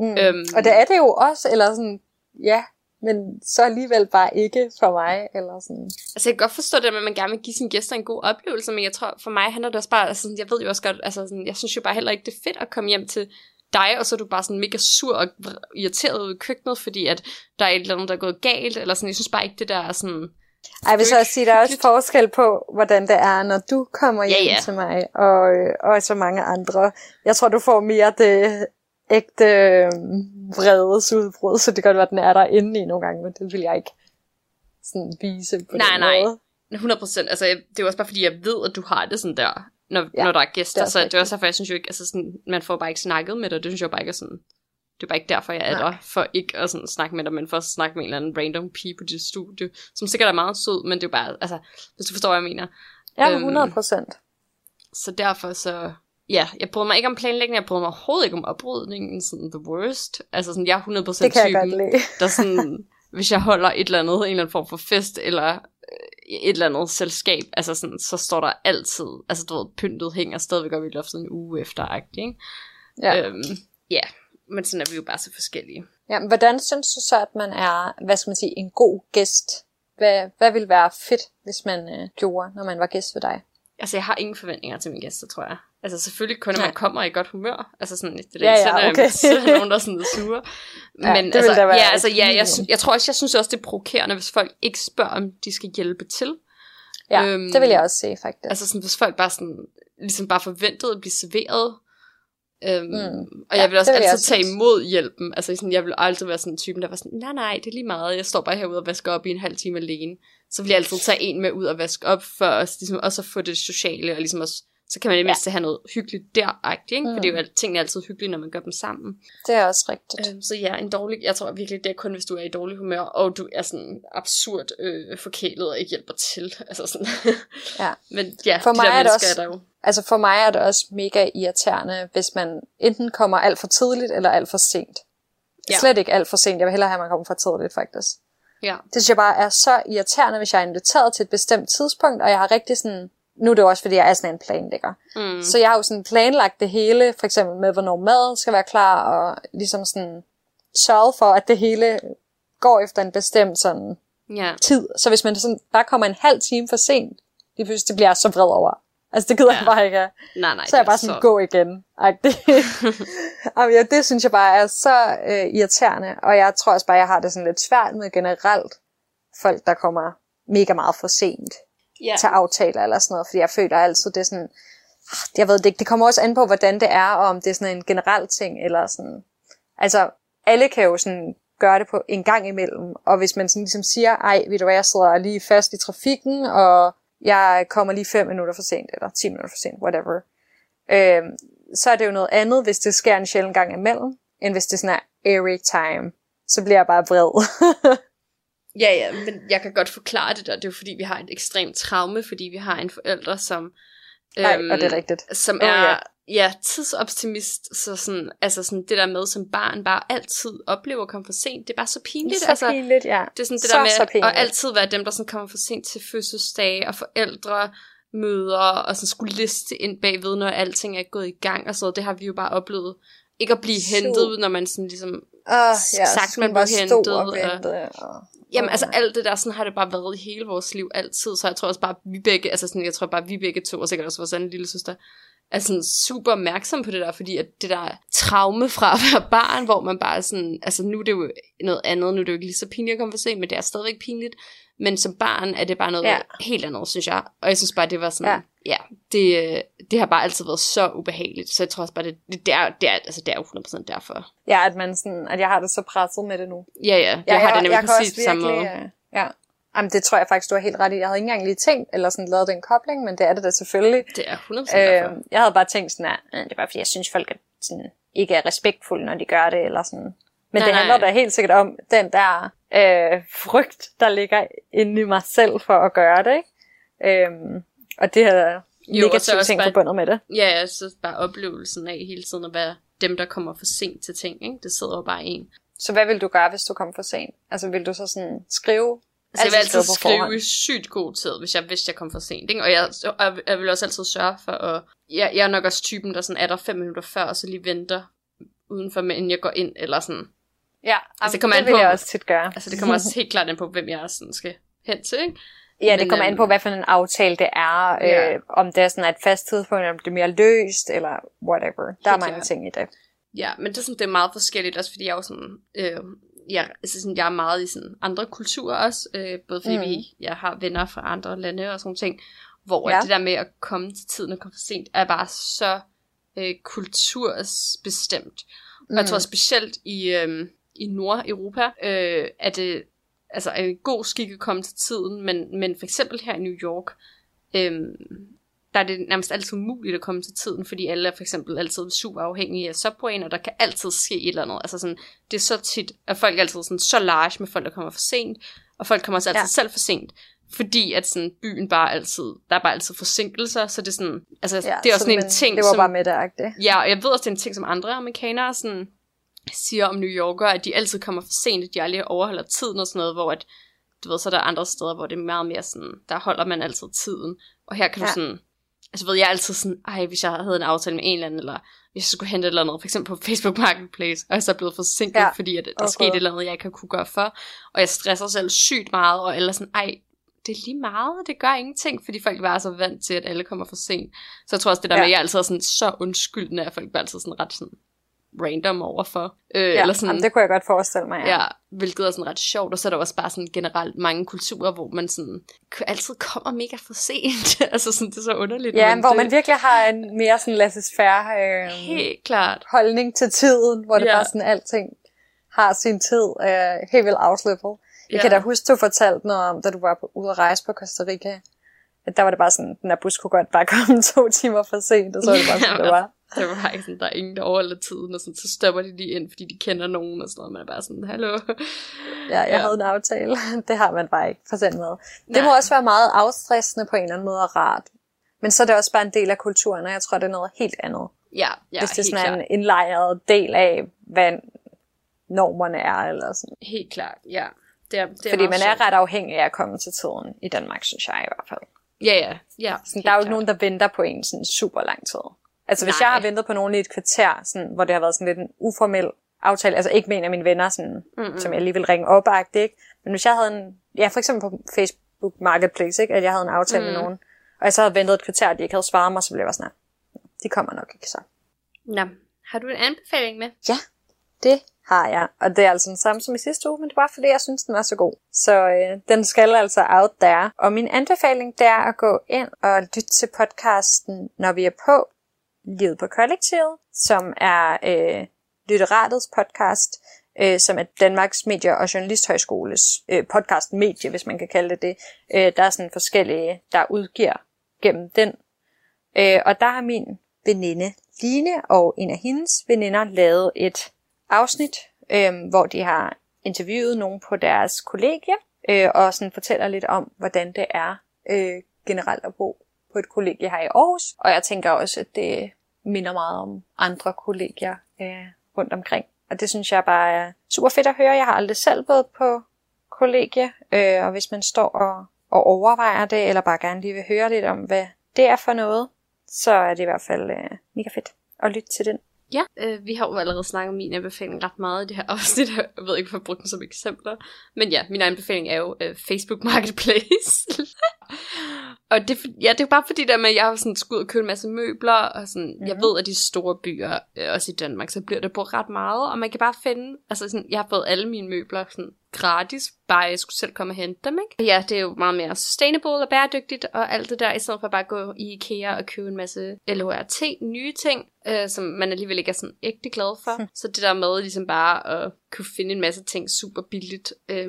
Mm. Øhm, og det er det jo også, eller sådan, ja, men så alligevel bare ikke for mig. Eller sådan. Altså jeg kan godt forstå det, at man gerne vil give sine gæster en god oplevelse, men jeg tror for mig handler det også bare, altså, jeg ved jo også godt, altså, sådan, jeg synes jo bare heller ikke, det er fedt at komme hjem til dig, og så er du bare sådan mega sur og irriteret ud i køkkenet, fordi at der er et eller andet, der er gået galt, eller sådan, jeg synes bare ikke, det der er sådan... Ej, jeg vil så også sige, der er også forskel på, hvordan det er, når du kommer hjem ja, ja. til mig, og, og så mange andre. Jeg tror, du får mere det ægte øh, vredesudbrud, så det kan godt være, at den er der inde i nogle gange, men det vil jeg ikke sådan vise på nej, den nej. måde. 100 procent. Altså, det er også bare fordi, jeg ved, at du har det sådan der, når, ja, når der er gæster. Det er så det er også derfor, jeg synes jo ikke, altså sådan, man får bare ikke snakket med dig. Det synes jeg bare ikke er sådan, det er bare ikke derfor, jeg er der, for ikke at sådan snakke med dig, men for at snakke med en eller anden random pige på dit studie, som sikkert er meget sød, men det er bare, altså, hvis du forstår, hvad jeg mener. Ja, 100 procent. Øhm, så derfor så, ja, jeg bryder mig ikke om planlægning, jeg bryder mig overhovedet ikke om oprydningen, sådan the worst. Altså sådan, jeg er 100% det kan typen, *laughs* der sådan, hvis jeg holder et eller andet, en eller anden form for fest, eller øh, et eller andet selskab, altså sådan, så står der altid, altså du ved, pyntet hænger stadigvæk op i loftet en uge efter, ikke? Ja. Øhm, ja, men sådan er vi jo bare så forskellige. Ja, men hvordan synes du så, at man er, hvad skal man sige, en god gæst? Hvad, hvad vil være fedt, hvis man øh, gjorde, når man var gæst ved dig? Altså, jeg har ingen forventninger til mine gæster, tror jeg. Altså selvfølgelig kun, når man kommer i godt humør. Altså sådan, det er ja, ja, okay. *laughs* er nogen, der sådan er sure. Men ja, det altså, ja, altså, ja, jeg, jeg, tror også, jeg synes også, det er provokerende, hvis folk ikke spørger, om de skal hjælpe til. Ja, øhm, det vil jeg også se, faktisk. Altså sådan, hvis folk bare sådan, ligesom bare forventede at blive serveret. Øhm, mm. Og jeg vil også altid jeg tage imod hjælpen. Altså sådan, jeg vil altid være sådan en typen, der var sådan, nej nej, det er lige meget, jeg står bare herude og vasker op i en halv time alene. Så vil jeg altid tage en med ud og vaske op, for os, ligesom også at få det sociale, og ligesom også så kan man i det mindste ja. have noget hyggeligt der, ikke? Mm. For det er jo mm. tingene er altid hyggelige, når man gør dem sammen. Det er også rigtigt. Øhm, så ja, en dårlig, jeg tror virkelig, det er kun, hvis du er i dårlig humør, og du er sådan absurd øh, forkælet og ikke hjælper til. *laughs* Altså sådan. ja. Men ja, for de mig der er det også, er der jo. Altså for mig er det også mega irriterende, hvis man enten kommer alt for tidligt, eller alt for sent. Ja. Slet ikke alt for sent. Jeg vil hellere have, at man kommer for tidligt, faktisk. Ja. Det synes jeg bare er så irriterende, hvis jeg er inviteret til et bestemt tidspunkt, og jeg har rigtig sådan nu er det også, fordi jeg er sådan en planlægger. Mm. Så jeg har jo sådan planlagt det hele, for eksempel med, hvornår maden skal være klar, og ligesom sådan sørget for, at det hele går efter en bestemt sådan yeah. tid. Så hvis man sådan bare kommer en halv time for sent, det, det bliver jeg så vred over. Altså det gider ja. jeg bare ikke. Nej, nej, så er jeg bare sådan, så... gå igen. Det, *laughs* ja, det synes jeg bare er så øh, irriterende, og jeg tror også bare, jeg har det sådan lidt svært med generelt folk, der kommer mega meget for sent yeah. til aftaler eller sådan noget, fordi jeg føler altid, det er sådan, ah, jeg ved det ikke, det kommer også an på, hvordan det er, og om det er sådan en generel ting, eller sådan, altså, alle kan jo sådan gøre det på en gang imellem, og hvis man sådan ligesom siger, ej, ved du hvad, jeg sidder lige fast i trafikken, og jeg kommer lige 5 minutter for sent, eller 10 minutter for sent, whatever, øh, så er det jo noget andet, hvis det sker en sjældent gang imellem, end hvis det sådan er every time. Så bliver jeg bare vred. *laughs* Ja, ja, men jeg kan godt forklare det der. Det er jo fordi, vi har et ekstremt traume, fordi vi har en forælder, som... Øhm, og det er rigtigt. Som oh, er, ja. Ja, tidsoptimist. Så sådan, altså sådan det der med som barn bare altid oplever at komme for sent. Det er bare så pinligt. Så altså, pinligt, ja. Det er sådan det så, der med at altid være dem, der sådan kommer for sent til fødselsdage og forældre møder og så skulle liste ind bagved, når alting er gået i gang og så. Det har vi jo bare oplevet. Ikke at blive hentet, når man sådan ligesom uh, ja, sagt, man blev hentet. Og, vente, og... Jamen altså alt det der, sådan har det bare været i hele vores liv altid, så jeg tror også bare, vi begge, altså sådan, jeg tror bare, vi begge to, og sikkert også vores anden lille søster, er sådan super opmærksom på det der, fordi at det der traume fra at være barn, hvor man bare sådan, altså nu er det jo noget andet, nu er det jo ikke lige så pinligt at komme for sent, men det er stadigvæk pinligt, men som barn er det bare noget ja. helt andet, synes jeg, og jeg synes bare, det var sådan, ja, ja det, det har bare altid været så ubehageligt, så jeg tror også bare, det, det, er, det, er, altså, det er jo 100% derfor. Ja, at, man sådan, at jeg har det så presset med det nu. Ja, ja, jeg, jeg har det nemlig jeg præcis på samme måde. Ja. Jamen, det tror jeg faktisk, du har helt ret i. Jeg havde ikke engang lige tænkt, eller sådan lavet den kobling, men det er det da selvfølgelig. Det er 100% øh, Jeg havde bare tænkt sådan, at det er bare fordi, jeg synes, folk er sådan, ikke er respektfulde, når de gør det, eller sådan. Men nej, det handler nej. da helt sikkert om den der øh, frygt, der ligger inde i mig selv for at gøre det, ikke? Øhm, og det her negative ting bare, forbundet med det. Ja, ja, så bare oplevelsen af hele tiden at være dem, der kommer for sent til ting, ikke? Det sidder jo bare en. Så hvad vil du gøre, hvis du kommer for sent? Altså vil du så sådan skrive Altså, jeg vil altid skrive i sygt god tid, hvis jeg vidste, jeg kom for sent. Ikke? Og jeg, jeg, jeg vil også altid sørge for at... Jeg, jeg er nok også typen, der sådan er der fem minutter før, og så lige venter udenfor, inden jeg går ind, eller sådan. Ja, altså, det, kommer det an vil på, jeg også tit gøre. Altså, det kommer også helt klart an på, hvem jeg sådan skal hen til, ikke? Ja, det Men, kommer an på, øhm, hvad for en aftale det er. Ja. Øh, om det er sådan et fast tidspunkt, om det er mere løst, eller whatever. Der helt er mange klart. ting i det. Ja, men det er, sådan, det er meget forskelligt, også fordi jeg er jo sådan, øh, jeg, altså sådan, jeg er meget i sådan andre kulturer også, øh, både fordi mm. vi, jeg har venner fra andre lande og sådan ting, hvor ja. det der med at komme til tiden og komme for sent, er bare så øh, kultursbestemt. Mm. Og jeg tror mm. specielt i, øh, i Nordeuropa, øh, er det altså er en god skik at komme til tiden, men, men for eksempel her i New York, øh, der er det nærmest altid umuligt at komme til tiden, fordi alle er for eksempel altid super afhængige af subwayen, og der kan altid ske et eller andet. Altså sådan, det er så tit, at folk er altid sådan, så large med folk, der kommer for sent, og folk kommer også altid ja. selv for sent. Fordi at sådan, byen bare altid, der er bare altid forsinkelser, så det er sådan, altså ja, det er også sådan en ting, det var som, bare med det, Ja, og jeg ved også, det er en ting, som andre amerikanere sådan, siger om New Yorker, at de altid kommer for sent, at de aldrig overholder tiden og sådan noget, hvor at, du ved, så er der andre steder, hvor det er meget mere sådan, der holder man altid tiden. Og her kan ja. du sådan, altså ved jeg altid sådan, ej, hvis jeg havde en aftale med en eller anden, eller hvis jeg skulle hente et eller andet, for eksempel på Facebook Marketplace, og jeg så er blevet forsinket, ja. fordi at der okay. skete et eller andet, jeg ikke kunne gøre for, og jeg stresser selv sygt meget, og eller sådan, ej, det er lige meget, det gør ingenting, fordi folk bare er så vant til, at alle kommer for sent. Så jeg tror også, det der ja. med, at jeg altid er sådan så undskyldende, at folk bliver altid sådan ret sådan, random overfor. Øh, ja, eller sådan, jamen, det kunne jeg godt forestille mig. Ja. ja, hvilket er sådan ret sjovt. Og så er der også bare sådan generelt mange kulturer, hvor man sådan altid kommer mega for sent. *laughs* altså sådan, det er så underligt. Ja, men hvor det... man virkelig har en mere sådan laissez-faire øh, Helt klart. holdning til tiden, hvor det ja. bare sådan alting har sin tid øh, helt vildt afslippet. Jeg ja. kan da huske, du fortalte noget om, da du var ude at rejse på Costa Rica, at der var det bare sådan, den der bus kunne godt bare *laughs* komme to timer for sent, og så var det bare sådan, det var. *laughs* Det var bare sådan, der er ingen, der overholder tiden, og sådan, så stopper de lige ind, fordi de kender nogen, og sådan noget. Man er bare sådan, hallo. *laughs* Ja, jeg ja. havde en aftale. *laughs* Det har man bare ikke for den måde. Det må også være meget afstressende på en eller anden måde og rart. Men så er det også bare en del af kulturen, og jeg tror, det er noget helt andet. Ja, ja Hvis det er sådan en indlejret del af, hvad normerne er, eller sådan. Helt klart, ja. Det er, det er Fordi man er ret afhængig af at komme til tiden i Danmark, synes jeg i hvert fald. Ja, ja. ja sådan, der er jo ikke nogen, der venter på en sådan super lang tid. Altså hvis Nej. jeg har ventet på nogen i et kvarter, sådan, hvor det har været sådan lidt en uformel aftale, altså ikke med en af mine venner, sådan, mm-hmm. som jeg lige vil ringe op ikke? Men hvis jeg havde en, ja for eksempel på Facebook Marketplace, ikke? at jeg havde en aftale mm. med nogen, og jeg så havde ventet et kvarter, og de ikke havde svaret mig, så blev jeg sådan, de kommer nok ikke så. Nå, har du en anbefaling med? Ja, det har jeg. Og det er altså den samme som i sidste uge, men det var fordi, jeg synes, den var så god. Så øh, den skal altså out there. Og min anbefaling, det er at gå ind og lytte til podcasten, når vi er på. Livet på Kollektivet, som er øh, Litteratets podcast, øh, som er Danmarks Medie- og Journalisthøjskoles øh, podcastmedie, hvis man kan kalde det det. Øh, der er sådan forskellige, der udgiver gennem den. Øh, og der har min veninde Line og en af hendes veninder lavet et afsnit, øh, hvor de har interviewet nogen på deres kollegie, øh, og sådan fortæller lidt om, hvordan det er øh, generelt at bo på et kollegie her i Aarhus. Og jeg tænker også, at det minder meget om andre kollegier øh, rundt omkring. Og det synes jeg bare er super fedt at høre. Jeg har aldrig selv været på kollegie, øh, og hvis man står og, og overvejer det, eller bare gerne lige vil høre lidt om, hvad det er for noget, så er det i hvert fald øh, mega fedt at lytte til den. Ja, øh, vi har jo allerede snakket om min anbefaling ret meget i det her *laughs* afsnit. Jeg ved ikke, hvorfor jeg brugte den som eksempler. Men ja, min anbefaling er jo øh, Facebook Marketplace. *laughs* og det, ja, det er bare fordi der med, at jeg har sådan ud og købe en masse møbler, og sådan, mm-hmm. jeg mhm. ved, at de store byer, øh, også i Danmark, så bliver det på ret meget, og man kan bare finde, altså sådan, jeg har fået alle mine møbler sådan gratis, bare jeg skulle selv komme og hente dem, ikke? Ja, det er jo meget mere sustainable og bæredygtigt, og alt det der, i stedet for bare at gå i IKEA og købe en masse LHRT, nye ting, øh, som man alligevel ikke er sådan ægte glad for. *laughs* Så det der med ligesom bare at kunne finde en masse ting super billigt, øh,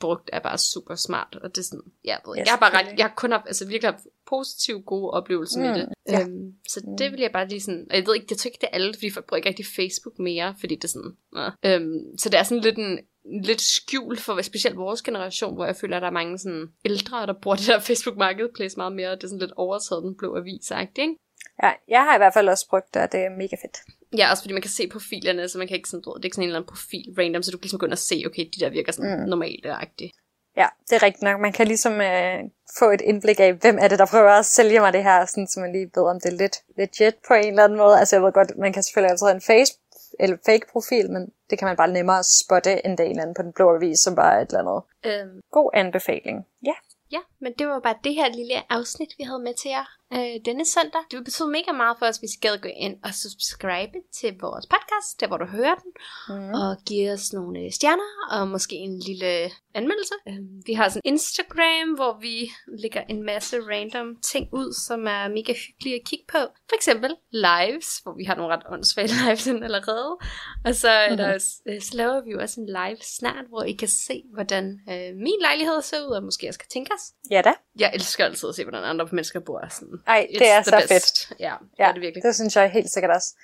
brugt, er bare super smart. Og det er sådan, jeg, ved, yes, jeg har bare ret, jeg har kun haft, altså virkelig haft positive, gode oplevelser mm, med det. Ja. Øhm, så mm. det vil jeg bare lige sådan, og jeg ved ikke, jeg tror ikke, det er alle, fordi folk bruger ikke rigtig Facebook mere, fordi det er sådan, uh, øhm, så det er sådan lidt en, lidt skjul for specielt vores generation, hvor jeg føler, at der er mange sådan ældre, der bruger det der *laughs* Facebook Marketplace meget mere, og det er sådan lidt overtaget den blå avis ikke? Ja, jeg har i hvert fald også brugt det, og det er mega fedt. Ja, også fordi man kan se profilerne, så man kan ikke sådan, det er ikke sådan en eller anden profil random, så du kan ligesom gå ind og se, okay, de der virker sådan mm. normalt agtigt. Ja, det er rigtigt nok. Man kan ligesom øh, få et indblik af, hvem er det, der prøver at sælge mig det her, sådan, så man lige ved, om det er lidt legit på en eller anden måde. Altså jeg ved godt, man kan selvfølgelig altid have en face, eller fake profil, men det kan man bare nemmere spotte, end det en eller anden på den blå avis, som bare er et eller andet. Øhm. God anbefaling. Ja. Ja, men det var bare det her lille afsnit, vi havde med til jer øh, denne søndag. Det vil betyde mega meget for os, hvis I gad gå ind og subscribe til vores podcast, der hvor du hører den, mm. og give os nogle øh, stjerner, og måske en lille anmeldelse. Øh, vi har sådan Instagram, hvor vi lægger en masse random ting ud, som er mega hyggelige at kigge på. For eksempel lives, hvor vi har nogle ret åndssvage *laughs* lives allerede. Og så, er der, mm-hmm. øh, så laver vi jo også en live snart, hvor I kan se, hvordan øh, min lejlighed ser ud, og måske også kan tænke os. Ja da. Jeg elsker altid at se, hvordan andre mennesker bor. Sådan. Ej, det er så best. fedt. Ja, det ja, er det virkelig. det synes jeg helt sikkert også.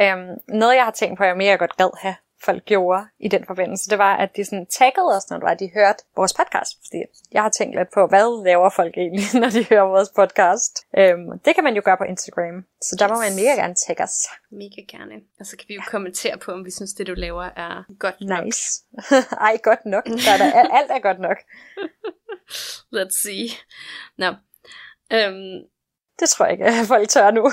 Um, noget, jeg har tænkt på, jeg mere godt gad have folk gjorde i den forbindelse, det var, at de sådan taggede os, når det var, de hørte vores podcast. Fordi jeg har tænkt lidt på, hvad laver folk egentlig, *laughs* når de hører vores podcast. Um, det kan man jo gøre på Instagram, så der yes. må man mega gerne tagge os. Mega gerne. Og så kan vi jo kommentere på, om vi synes, det du laver er godt nok. Nice. *laughs* Ej, godt nok. Der er der, alt er godt nok. *laughs* Let's see. Nå. No. Um, det tror jeg ikke, at folk tør nu.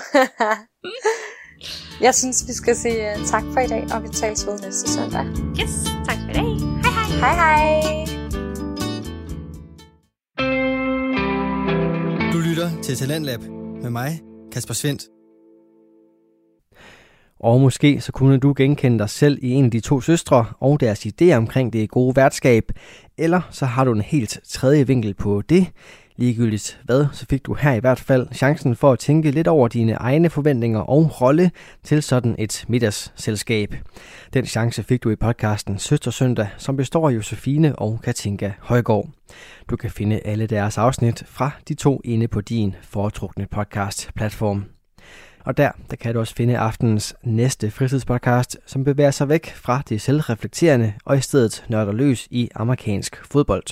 jeg synes, vi skal sige øh, tak for i dag, og vi tales ved næste søndag. Yes, tak for i dag. Hej hej. Hej hej. Du lytter til Talentlab med mig, Kasper Svendt. Og måske så kunne du genkende dig selv i en af de to søstre og deres idé omkring det gode værtskab, eller så har du en helt tredje vinkel på det, Ligegyldigt hvad, så fik du her i hvert fald chancen for at tænke lidt over dine egne forventninger og rolle til sådan et middagsselskab. Den chance fik du i podcasten Søstersøndag, som består af Josefine og Katinka Højgaard. Du kan finde alle deres afsnit fra de to inde på din foretrukne podcast-platform. Og der, der kan du også finde aftenens næste fritidspodcast, som bevæger sig væk fra det selvreflekterende og i stedet nørder løs i amerikansk fodbold.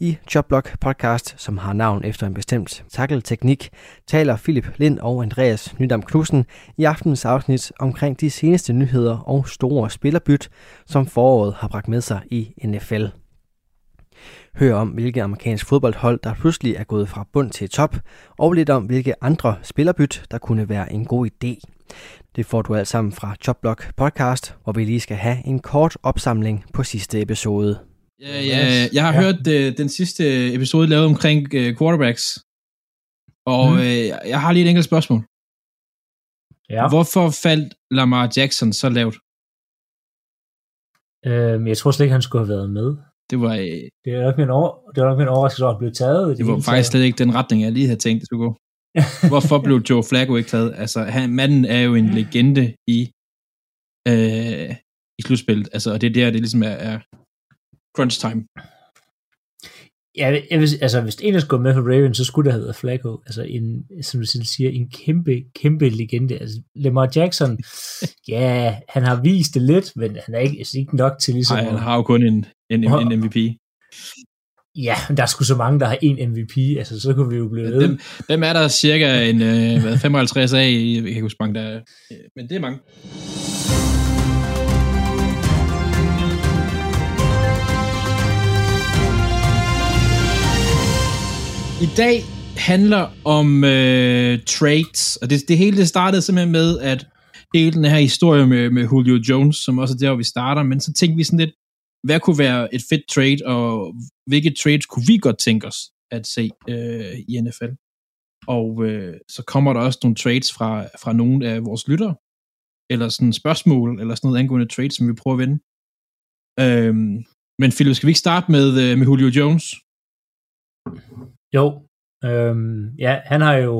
I Jobblock podcast, som har navn efter en bestemt takkelteknik, taler Philip Lind og Andreas Nydam Knudsen i aftenens afsnit omkring de seneste nyheder og store spillerbyt, som foråret har bragt med sig i NFL. Hør om, hvilke amerikansk fodboldhold, der pludselig er gået fra bund til top, og lidt om, hvilke andre spillerbyt, der kunne være en god idé. Det får du alt sammen fra Jobblock podcast, hvor vi lige skal have en kort opsamling på sidste episode. Ja, ja, jeg har ja. hørt uh, den sidste episode lavet omkring uh, quarterbacks, og mm. uh, jeg har lige et enkelt spørgsmål. Ja. Hvorfor faldt Lamar Jackson så lavt? Øhm, jeg tror slet ikke, han skulle have været med. Det var, uh, det er nok min, over, det var nok min overraskelse, at han blev taget. Det, det var faktisk slet ikke den retning, jeg lige havde tænkt, det skulle gå. *laughs* Hvorfor blev Joe Flacco ikke taget? Altså, han, manden er jo en legende i, øh, i slutspillet. Altså, og det er der, det ligesom er, er crunch time. Ja, jeg vil, altså, hvis en skulle med for Ravens, så skulle det have været Flacco. Altså, en, som du siger, en kæmpe, kæmpe legende. Altså, Lamar Jackson, *laughs* ja, han har vist det lidt, men han er ikke, altså, ikke nok til ligesom... Nej, han har jo kun en, en, en, en MVP. Ja, men der er sgu så mange, der har en MVP, altså så kunne vi jo blive ved. Dem, dem er der cirka en øh, hvad, 55 af, jeg kan ikke huske mange, der men det er mange. I dag handler om øh, trades, og det, det hele det startede simpelthen med, at hele den her historie med, med Julio Jones, som også er der, hvor vi starter, men så tænkte vi sådan lidt, hvad kunne være et fedt trade, og hvilke trades kunne vi godt tænke os at se øh, i NFL? Og øh, så kommer der også nogle trades fra, fra nogle af vores lyttere, eller sådan spørgsmål, eller sådan noget angående trades, som vi prøver at vende. Øhm, men Philip, skal vi ikke starte med, øh, med Julio Jones? Jo, øhm, ja, han har jo,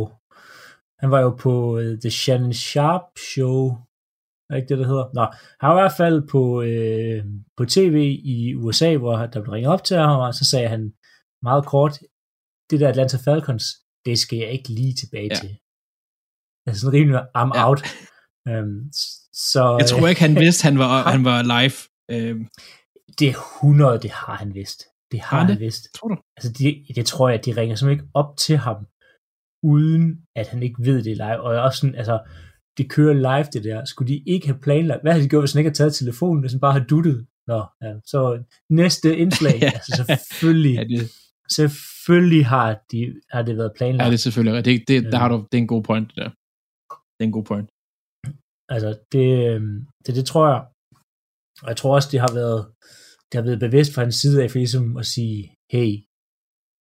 han var jo på øh, The Shannon Sharp Show er ikke det, der hedder? Nå, han var i hvert fald på, øh, på tv i USA, hvor der blev ringet op til ham, og så sagde han meget kort, det der Atlanta Falcons, det skal jeg ikke lige tilbage ja. til. Altså sådan rimelig, I'm ja. out. Øhm, så, jeg tror ikke, han *laughs* vidste, han var, han var live. Øhm. Det er 100, det har han vidst. Det har, har han det? vidst. Tror du? Altså, det, det tror jeg, at de ringer simpelthen ikke op til ham, uden at han ikke ved det live. Og også sådan, altså, det kører live det der. Skulle de ikke have planlagt? Hvad havde de gjort, hvis han ikke havde taget telefonen, hvis han bare havde duttet? Nå, ja. Så næste indslag, *laughs* altså selvfølgelig, ja, det... selvfølgelig har, de, har det været planlagt. Ja, det er selvfølgelig det, det, der har du, det er en god point der. Det er en god point. Altså, det, øhm, det, det tror jeg. Og jeg tror også, det har været, det har været bevidst fra hans side af, for ligesom at sige, hey,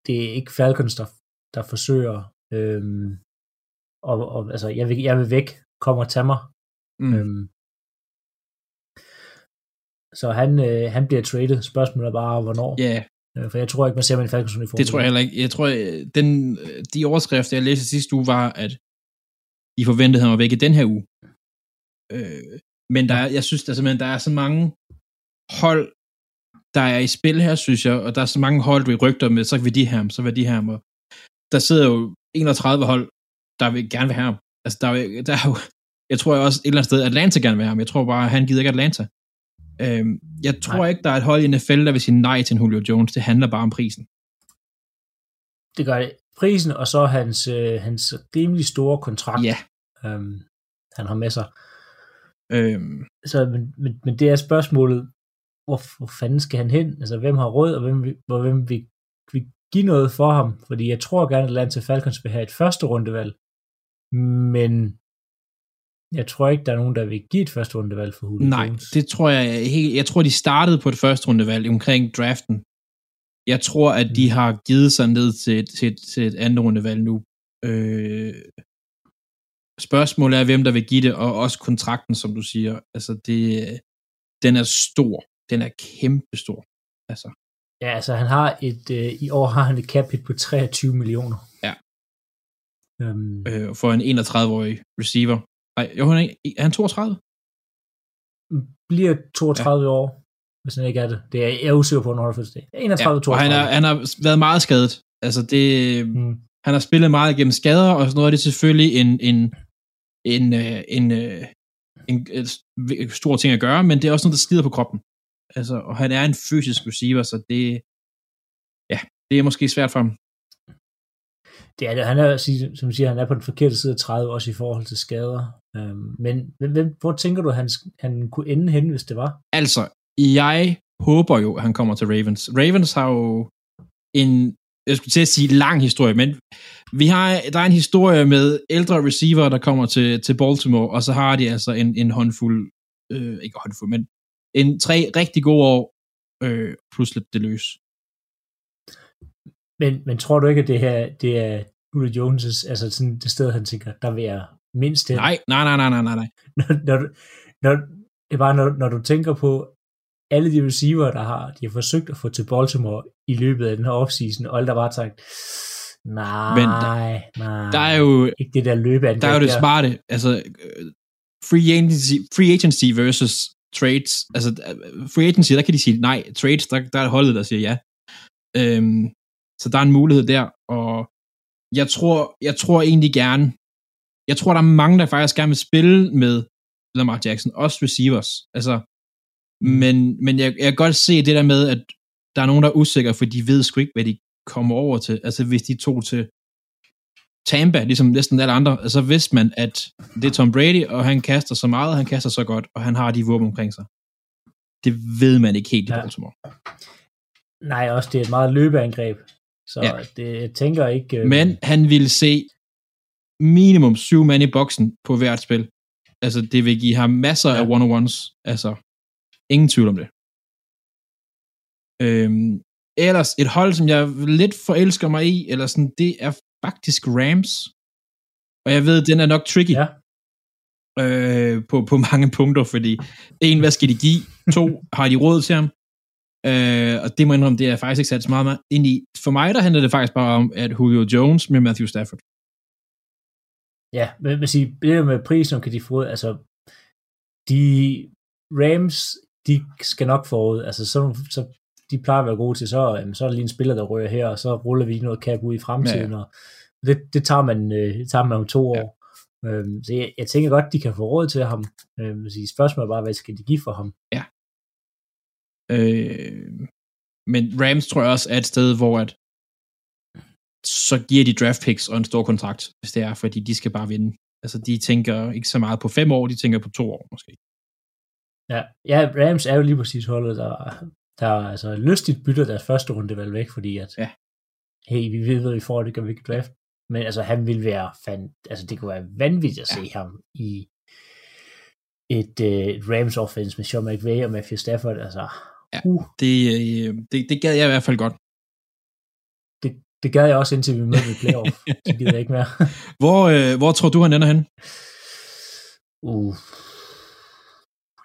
det er ikke Falcons, der, der forsøger, øhm, og, og altså, jeg vil, jeg vil væk, kom og tag mig. Mm. Øhm, så han, øh, han bliver traded. Spørgsmålet er bare, hvornår. Ja. Yeah. Øh, for jeg tror ikke, man ser med en Falcons uniform. Det tror jeg heller ikke. Jeg tror, øh, den, de overskrifter, jeg læste sidste uge, var, at de forventede, at han var væk i den her uge. Øh, men der, jeg synes, der, simpelthen, der er så mange hold, der er i spil her, synes jeg, og der er så mange hold, vi rygter med, så vil de have ham, så vil de have ham, og der sidder jo 31 hold, der vil gerne vil have ham. Altså, der er, der er jo, jeg tror også et eller andet sted, Atlanta gerne vil have ham. Jeg tror bare, han gider ikke Atlanta. Øhm, jeg tror nej. ikke, der er et hold i NFL, der vil sige nej til en Julio Jones. Det handler bare om prisen. Det gør det. Prisen, og så hans, øh, hans rimelig store kontrakt, ja. øhm, han har med sig. Øhm. Så, men, men, men det er spørgsmålet, hvor, hvor fanden skal han hen? Altså, hvem har råd, og hvem, hvor, hvem vil, vil give noget for ham? Fordi jeg tror gerne, at Atlanta Falcons vil have et første rundevalg, men jeg tror ikke, der er nogen, der vil give et første rundevalg for Julio Nej, Jones. det tror jeg helt... Jeg tror, de startede på et første rundevalg omkring draften. Jeg tror, at de mm. har givet sig ned til et, til til et andet rundevalg nu. Øh, spørgsmålet er, hvem der vil give det, og også kontrakten, som du siger. Altså, det, den er stor. Den er kæmpestor. Altså. Ja, altså han har et, øh, i år har han et cap hit på 23 millioner. Ja. Um, øh, for en 31-årig receiver. Nej, jo, han er, er han 32? Bliver 32 ja. år, hvis han ikke er det. Det er jeg er usikker på, når han har det. 31, ja, 32. Og han, er, han har været meget skadet. Altså det, mm. han har spillet meget gennem skader, og sådan noget, det er selvfølgelig en, en, en, øh, en, øh, en, en, en stor ting at gøre, men det er også noget, der skider på kroppen. Altså, og han er en fysisk receiver, så det, ja, det er måske svært for ham. Det er det. Han er, som siger, han er på den forkerte side af 30, også i forhold til skader. Øhm, men hvem, hvor tænker du, han, han kunne ende hen, hvis det var? Altså, jeg håber jo, at han kommer til Ravens. Ravens har jo en, jeg skulle til at sige lang historie, men vi har, der er en historie med ældre receiver, der kommer til, til Baltimore, og så har de altså en, en håndfuld, øh, ikke håndfuld, men en tre rigtig gode år, øh, plus lidt det løs. Men, men tror du ikke, at det her, det er Julio Jones' altså sådan det sted, han tænker, der vil jeg mindst hen? Nej, nej, nej, nej, nej, nej. *laughs* når, når, når, det er bare, når, når du tænker på alle de receiver, der har, de har forsøgt at få til Baltimore i løbet af den her offseason, og alle der bare sagt, nej, Men der, nej, der er jo, ikke det der løbeangreb. Der er jo det smarte, altså free agency, free agency versus trades, altså free agency, der kan de sige nej, trades, der, der er holdet, der siger ja. Øhm, så der er en mulighed der, og jeg tror, jeg tror egentlig gerne, jeg tror, der er mange, der faktisk gerne vil spille med Lamar Jackson, også receivers. Altså, mm. men, men jeg, jeg kan godt se det der med, at der er nogen, der er usikre, for de ved sgu ikke, hvad de kommer over til. Altså, hvis de tog til Tampa, ligesom næsten alle andre, så vidste man, at det er Tom Brady, og han kaster så meget, og han kaster så godt, og han har de våben omkring sig. Det ved man ikke helt i ja. Baltimore. Nej, også det er et meget løbeangreb. Så ja. det jeg tænker ikke... Øh... Men han ville se minimum syv mand i boksen på hvert spil. Altså, det vil give ham masser ja. af one-on-ones. Altså, ingen tvivl om det. Øhm, ellers, et hold, som jeg lidt forelsker mig i, eller sådan, det er faktisk Rams. Og jeg ved, den er nok tricky. Ja. Øh, på, på mange punkter, fordi en, hvad skal de give? To, har de råd til ham? Øh, og det må jeg indrømme, det er faktisk ikke sat så meget ind i. For mig, der handler det faktisk bare om, at Julio Jones med Matthew Stafford. Ja, men man siger, det med prisen, kan de få, altså, de Rams, de skal nok forud. Altså, så, så de plejer at være gode til, så, jamen, så er der lige en spiller, der rører her, og så ruller vi noget cap ud i fremtiden, ja, ja. og det, det tager man, øh, tager man om to år. Ja. Øhm, så jeg, jeg tænker godt, de kan få råd til ham. Øhm, så spørgsmålet er bare, hvad skal de give for ham? Ja. Øh, men Rams tror jeg også er et sted, hvor at så giver de draft picks og en stor kontrakt, hvis det er, fordi de skal bare vinde. Altså, de tænker ikke så meget på fem år, de tænker på to år måske. Ja, ja Rams er jo lige præcis holdet, der, der er altså lystigt bytter deres første runde vel væk, fordi at, ja. hey, vi ved, hvad vi får, det kan vi ikke draft. Men altså, han vil være fan, altså det kunne være vanvittigt at ja. se ham i et uh, Rams offense med Sean McVay og Matthew Stafford, altså. Ja, uh. det, øh, det, det gad jeg i hvert fald godt. Det, det gad jeg også, indtil vi mødte i playoff. det gider jeg ikke mere. *laughs* hvor, øh, hvor tror du, han ender hen? Uh,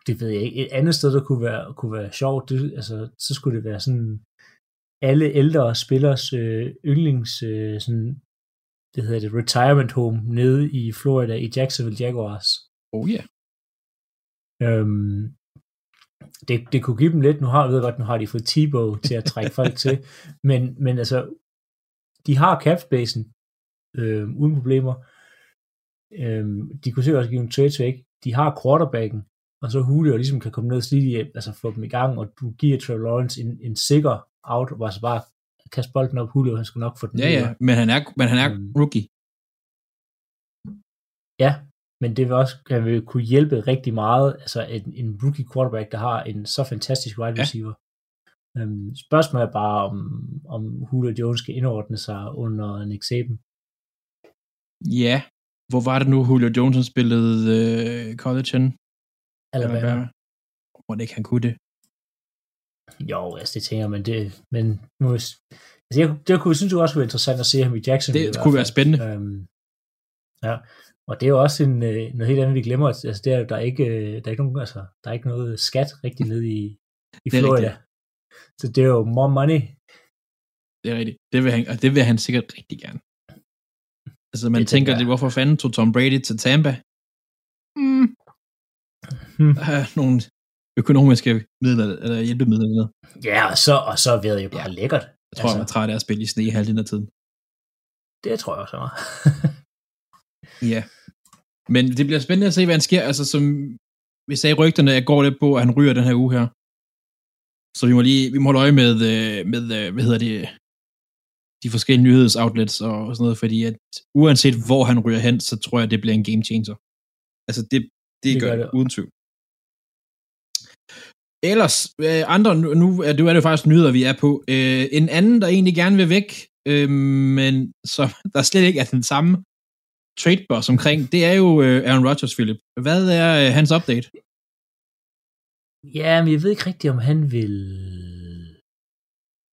det ved jeg ikke. Et andet sted, der kunne være, kunne være sjovt, det, altså, så skulle det være sådan alle ældre spillers øh, yndlings øh, sådan, det hedder det, retirement home nede i Florida i Jacksonville Jaguars. Oh. Yeah. Øhm, det, det kunne give dem lidt, nu har jeg ved godt, nu har de fået Tebow til at trække folk til, *laughs* men, men altså, de har capspacen øh, uden problemer. Øh, de kunne sikkert også give en trade væk. De har quarterbacken, og så Julio ligesom kan komme ned og slide, altså få dem i gang, og du giver Trevor Lawrence en, en sikker out, og så bare kaste bolden op, Julio, han skal nok få den Ja, ja, men han er, men han er um, rookie. Ja, men det vil også kan vil kunne hjælpe rigtig meget, altså en, en rookie quarterback, der har en så fantastisk wide receiver. Ja. Um, spørgsmålet er bare, om, om Julio Jones skal indordne sig under Nick Saban. Ja, hvor var det nu, Julio Jones spillede uh, college hen? Alabama. Alabama. Må det ikke han kunne det? Jo, altså det tænker man, det, men nu, altså jeg, det kunne, synes jeg også være interessant at se ham i Jackson. Det kunne være spændende. Øhm, ja, og det er jo også en, øh, noget helt andet, vi glemmer. Altså, det er, der, er ikke, øh, der, er ikke nogen, altså, der er ikke noget skat rigtig nede i, i Florida. Rigtigt. Så det er jo more money. Det er rigtigt. Det vil han, og det vil han sikkert rigtig gerne. Altså man det tænker, det, hvorfor fanden tog Tom Brady til Tampa? Mm. Hmm. Der er nogle økonomiske midler, eller hjælpemidler. Ja, og så, og så ved jeg bare ja. lækkert. Jeg tror, altså, jeg er træt af at spille i sne halvdelen af tiden. Det tror jeg også *laughs* Ja. Men det bliver spændende at se, hvad han sker. Altså, som vi sagde rygterne, jeg går lidt på, at han ryger den her uge her. Så vi må lige vi må holde øje med, øh, med øh, hvad hedder det, de forskellige nyhedsoutlets og sådan noget, fordi at uanset hvor han ryger hen, så tror jeg, det bliver en game changer. Altså, det, det, det gør, gør det, uden tvivl. Ellers, øh, andre, nu er det, er det faktisk nyheder, vi er på. Øh, en anden, der egentlig gerne vil væk, øh, men som *laughs* der slet ikke er den samme trade boss omkring, det er jo øh, Aaron Rodgers, Philip. Hvad er øh, hans update? Ja, men jeg ved ikke rigtigt, om han vil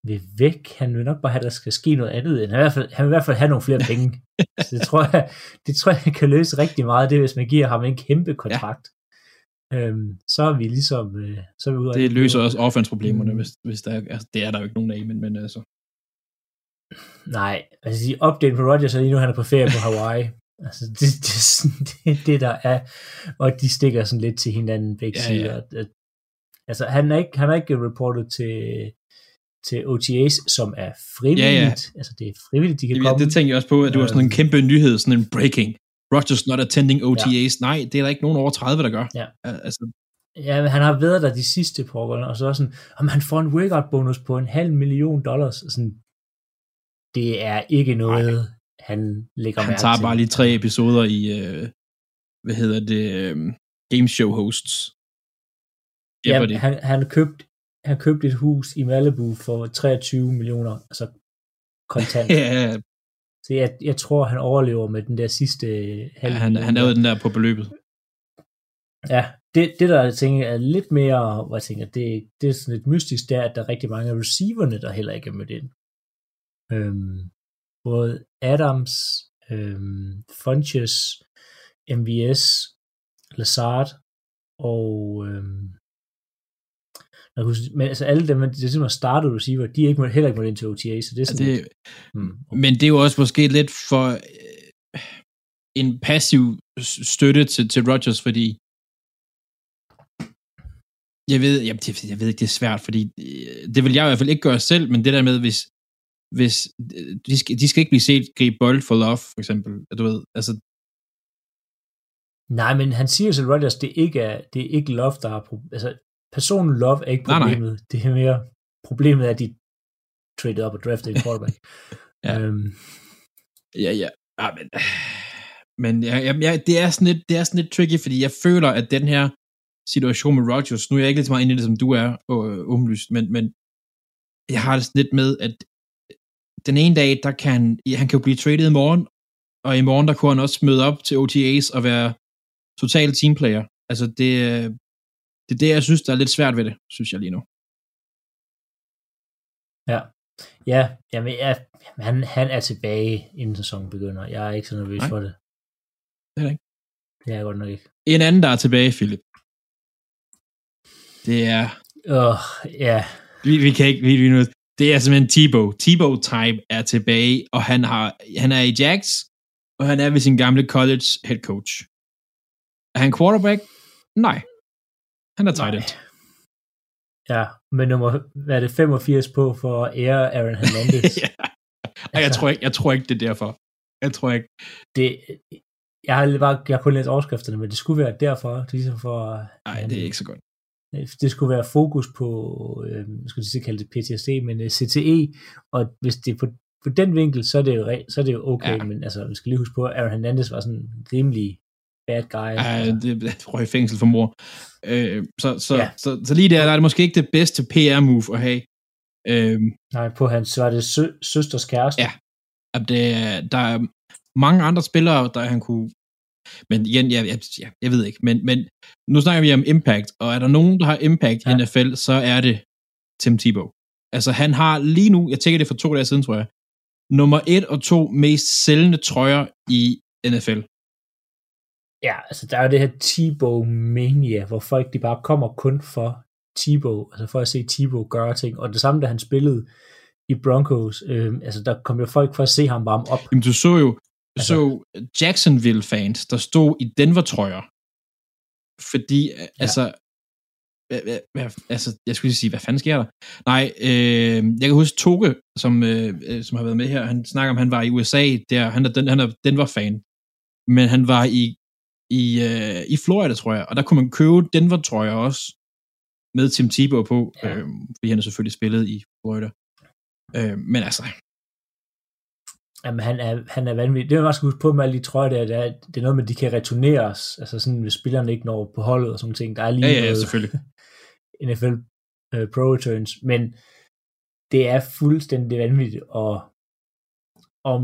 vil væk. Han vil nok bare have, at der skal ske noget andet. Han vil i hvert fald, han vil i hvert fald have nogle flere penge. *laughs* så det tror, jeg, det tror jeg kan løse rigtig meget, det hvis man giver ham en kæmpe kontrakt. Ja øhm, så er vi ligesom, øh, så er vi ude Det løser også offense-problemerne, mm. hvis, hvis der er, altså, det er der jo ikke nogen af, men, men altså. Nej, altså de update på Rodgers er lige nu, han er på ferie på Hawaii. Altså det, det, *laughs* det, det, der er, og de stikker sådan lidt til hinanden begge ja, sider. Ja. At, altså han er ikke, han er ikke reportet til, til OTAs, som er frivilligt. Ja, ja. Altså det er frivilligt, de kan ja, komme. Det tænker jeg også på, at det var sådan en kæmpe nyhed, sådan en breaking. Rogers not attending OTAs. Ja. Nej, det er der ikke nogen over 30, der gør. Ja. Altså, ja, men han har været der de sidste par år, og så er sådan, om han får en workout bonus på en halv million dollars. Sådan, det er ikke noget, Nej. Han lægger Han tager til. bare lige tre episoder i, øh, hvad hedder det, øh, game show hosts. Ja, han, han købt han købte et hus i Malibu for 23 millioner, altså kontant. *laughs* ja, så jeg, jeg tror, han overlever med den der sidste halv. Ja, han, han er jo den der på beløbet. Ja, det, det der jeg tænker er lidt mere, hvor jeg tænker, det, det er sådan lidt mystisk, det er, at der er rigtig mange af receiverne, der heller ikke er mødt ind. Øhm, både Adams, øhm, Funches, MVS, Lazard og øhm, men altså alle dem, der simpelthen har startet receiver, de er ikke, heller ikke måtte ind til OTA, så det er sådan det, lidt, hmm. Men det er jo også måske lidt for øh, en passiv støtte til, til Rodgers, fordi Jeg ved, jeg, jeg ved ikke, det er svært, fordi øh, det vil jeg i hvert fald ikke gøre selv, men det der med, hvis, hvis de, skal, de skal ikke blive set gribe bold for love, for eksempel, du ved, altså Nej, men han siger til Rodgers, det ikke er, det er ikke love, der er problemet. Altså, personen love er ikke problemet. Nej, nej. Det er mere problemet er, at de traded op og drafted en quarterback. *laughs* ja. Um, ja, ja. Ah, men, men ja, ja, ja, det, er sådan lidt, det er sådan lidt tricky, fordi jeg føler, at den her situation med Rodgers, nu er jeg ikke lige så meget inde i det, som du er, øh, åbenlyst, men, men jeg har det sådan lidt med, at den ene dag, der kan han kan jo blive traded i morgen, og i morgen, der kunne han også møde op til OTAs og være total teamplayer. Altså, det, det er det, jeg synes, der er lidt svært ved det, synes jeg lige nu. Ja, ja, jamen, ja han, han er tilbage, inden sæsonen begynder. Jeg er ikke så nervøs Nej. for det. Det er det ikke. Det er godt nok ikke. En anden, der er tilbage, Philip. Det er... Åh, oh, ja. Vi, vi kan ikke... Vi, vi nu, det er simpelthen Tebow. Tebow type er tilbage, og han, har, han er i Jax, og han er ved sin gamle college head coach. Er han quarterback? Nej. Han er tight end. Ja, men nummer, hvad er det, 85 på for at ære Aaron Hernandez? *laughs* ja. Jeg, altså, tror ikke, jeg tror ikke, det er derfor. Jeg tror ikke. Det, jeg har, bare, jeg har kun læst overskrifterne, men det skulle være derfor, ligesom for... Nej, det er ikke så godt. Det skulle være fokus på, øh, skulle sige, kalde det PTSD, men øh, CTE, og hvis det er på, på den vinkel, så er det jo, så er det jo okay, ja. men altså, vi skal lige huske på, at Aaron Hernandez var sådan rimelig bad guy. Ja, det, det røg i fængsel for mor. Øh, så, så, ja. så, så, så lige der, der er det måske ikke det bedste PR-move at have. Øh, Nej, på hans, så er det sø, søsters kæreste. Ja, at det, der er mange andre spillere, der han kunne men igen, jeg, jeg, jeg, jeg ved ikke, men, men nu snakker vi om impact, og er der nogen, der har impact ja. i NFL, så er det Tim Tebow. Altså han har lige nu, jeg tænker det for to dage siden, tror jeg, nummer et og to mest sælgende trøjer i NFL. Ja, altså der er det her Tebow mania, hvor folk de bare kommer kun for Tebow, altså for at se Tebow gøre ting, og det samme, da han spillede i Broncos, øh, altså der kom jo folk for at se ham varme op. Jamen du så jo, altså, så Jacksonville-fans, der stod i Denver-trøjer, fordi, ja. altså, hvad, altså, jeg skulle sige, hvad fanden sker der? Nej, øh, jeg kan huske Toge, som, øh, øh, som har været med her, han snakker om, han var i USA, der, han er, den, han er Denver-fan, men han var i i, øh, i Florida, tror jeg, og der kunne man købe Denver, tror jeg også, med Tim Tebow på, ja. øh, fordi han er selvfølgelig spillet i Florida. Øh, men altså... Jamen, han er, han er vanvittig. Det er man også huske på med alle de trøjer der, det er, det er noget med, at de kan returneres, altså sådan, hvis spillerne ikke når på holdet og sådan ting. Der er lige ja, ja, noget selvfølgelig. *laughs* NFL uh, øh, Pro Returns, men det er fuldstændig vanvittigt, og om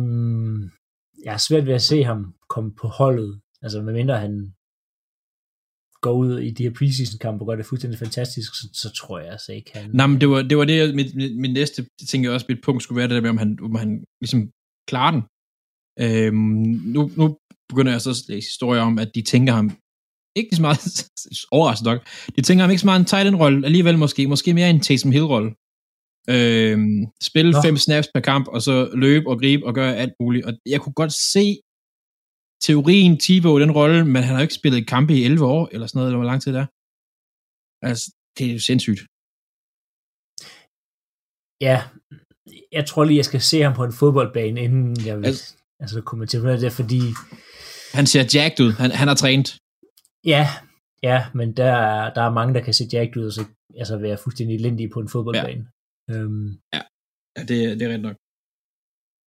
jeg er svært ved at se ham komme på holdet Altså, medmindre han går ud i de her preseason-kampe og gør det fuldstændig fantastisk, så, så tror jeg altså ikke, han... Nej, men det var det, var det mit, mit, mit næste, ting jeg også, mit punkt skulle være det der med, om han, om han ligesom klarer den. Øhm, nu, nu begynder jeg så at læse historier om, at de tænker ham ikke så meget, *laughs* overraskende nok, de tænker ham ikke så meget en tight end-rolle, alligevel måske, måske mere en Taysom Hill-rolle. Øhm, spille Nå. fem snaps per kamp, og så løbe og gribe og gøre alt muligt. Og jeg kunne godt se, teorien Tivo den rolle, men han har jo ikke spillet kampe i 11 år, eller sådan noget, eller hvor lang tid det er. Altså, det er jo sindssygt. Ja, jeg tror lige, jeg skal se ham på en fodboldbane, inden jeg vil altså, altså kommentere det, fordi... Han ser jacked ud. Han, han har trænet. Ja, ja, men der er, der er mange, der kan se jacked ud, og så altså være fuldstændig elendige på en fodboldbane. Ja, øhm, ja. ja det, det er rent nok.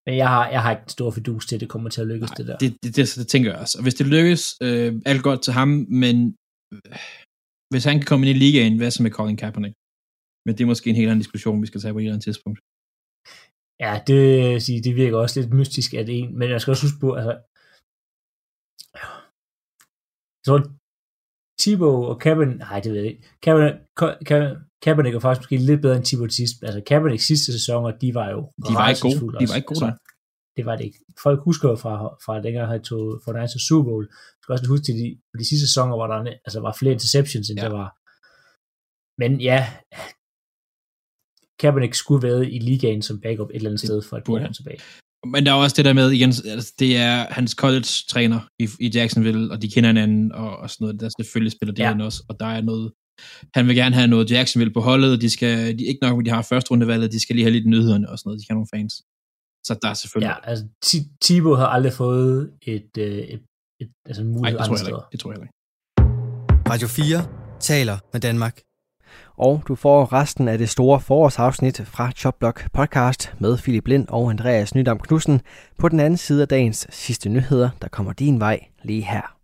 Men jeg har, jeg har ikke stor fidus til, at det kommer til at lykkes, Nej, det der. Det, det, det, det tænker jeg også. Og hvis det lykkes, øh, alt godt til ham, men øh, hvis han kan komme ind i ligaen, hvad så med Colin Kaepernick? Men det er måske en helt anden diskussion, vi skal tage på et eller andet tidspunkt. Ja, det, det virker også lidt mystisk, at en, men jeg skal også huske på, altså, jeg tror, Thibaut og Kaepernick, nej, det ved jeg ikke. Kaepernick, Kaepernick er faktisk måske lidt bedre end Thibaut sidst. Altså Kaepernick sidste sæsoner, de var jo De var ikke gode. De var ikke gode altså, Det var det ikke. Folk husker jo fra, fra dengang han tog for Niners til Super Bowl. Jeg skal også huske til de, de sidste sæsoner, hvor der altså, var flere interceptions, end ja. der var. Men ja, Kaepernick skulle være i ligaen som backup et eller andet sted for et par år tilbage. Men der er også det der med, igen, altså, det er hans college-træner i, i Jacksonville, og de kender hinanden og, og sådan noget. Der selvfølgelig spiller det ja. også, og der er noget han vil gerne have noget Jacksonville på holdet, de skal, de, ikke nok, at de har første rundevalget, de skal lige have lidt nyhederne og sådan noget, de kan have nogle fans. Så der er selvfølgelig... Ja, altså Thibaut har aldrig fået et, et, et, et altså en mulighed Ej, det tror jeg ikke. Det tror jeg ikke. Radio 4 taler med Danmark. Og du får resten af det store forårsafsnit fra Chopblock podcast med Philip Lind og Andreas Nydam Knudsen på den anden side af dagens sidste nyheder, der kommer din vej lige her.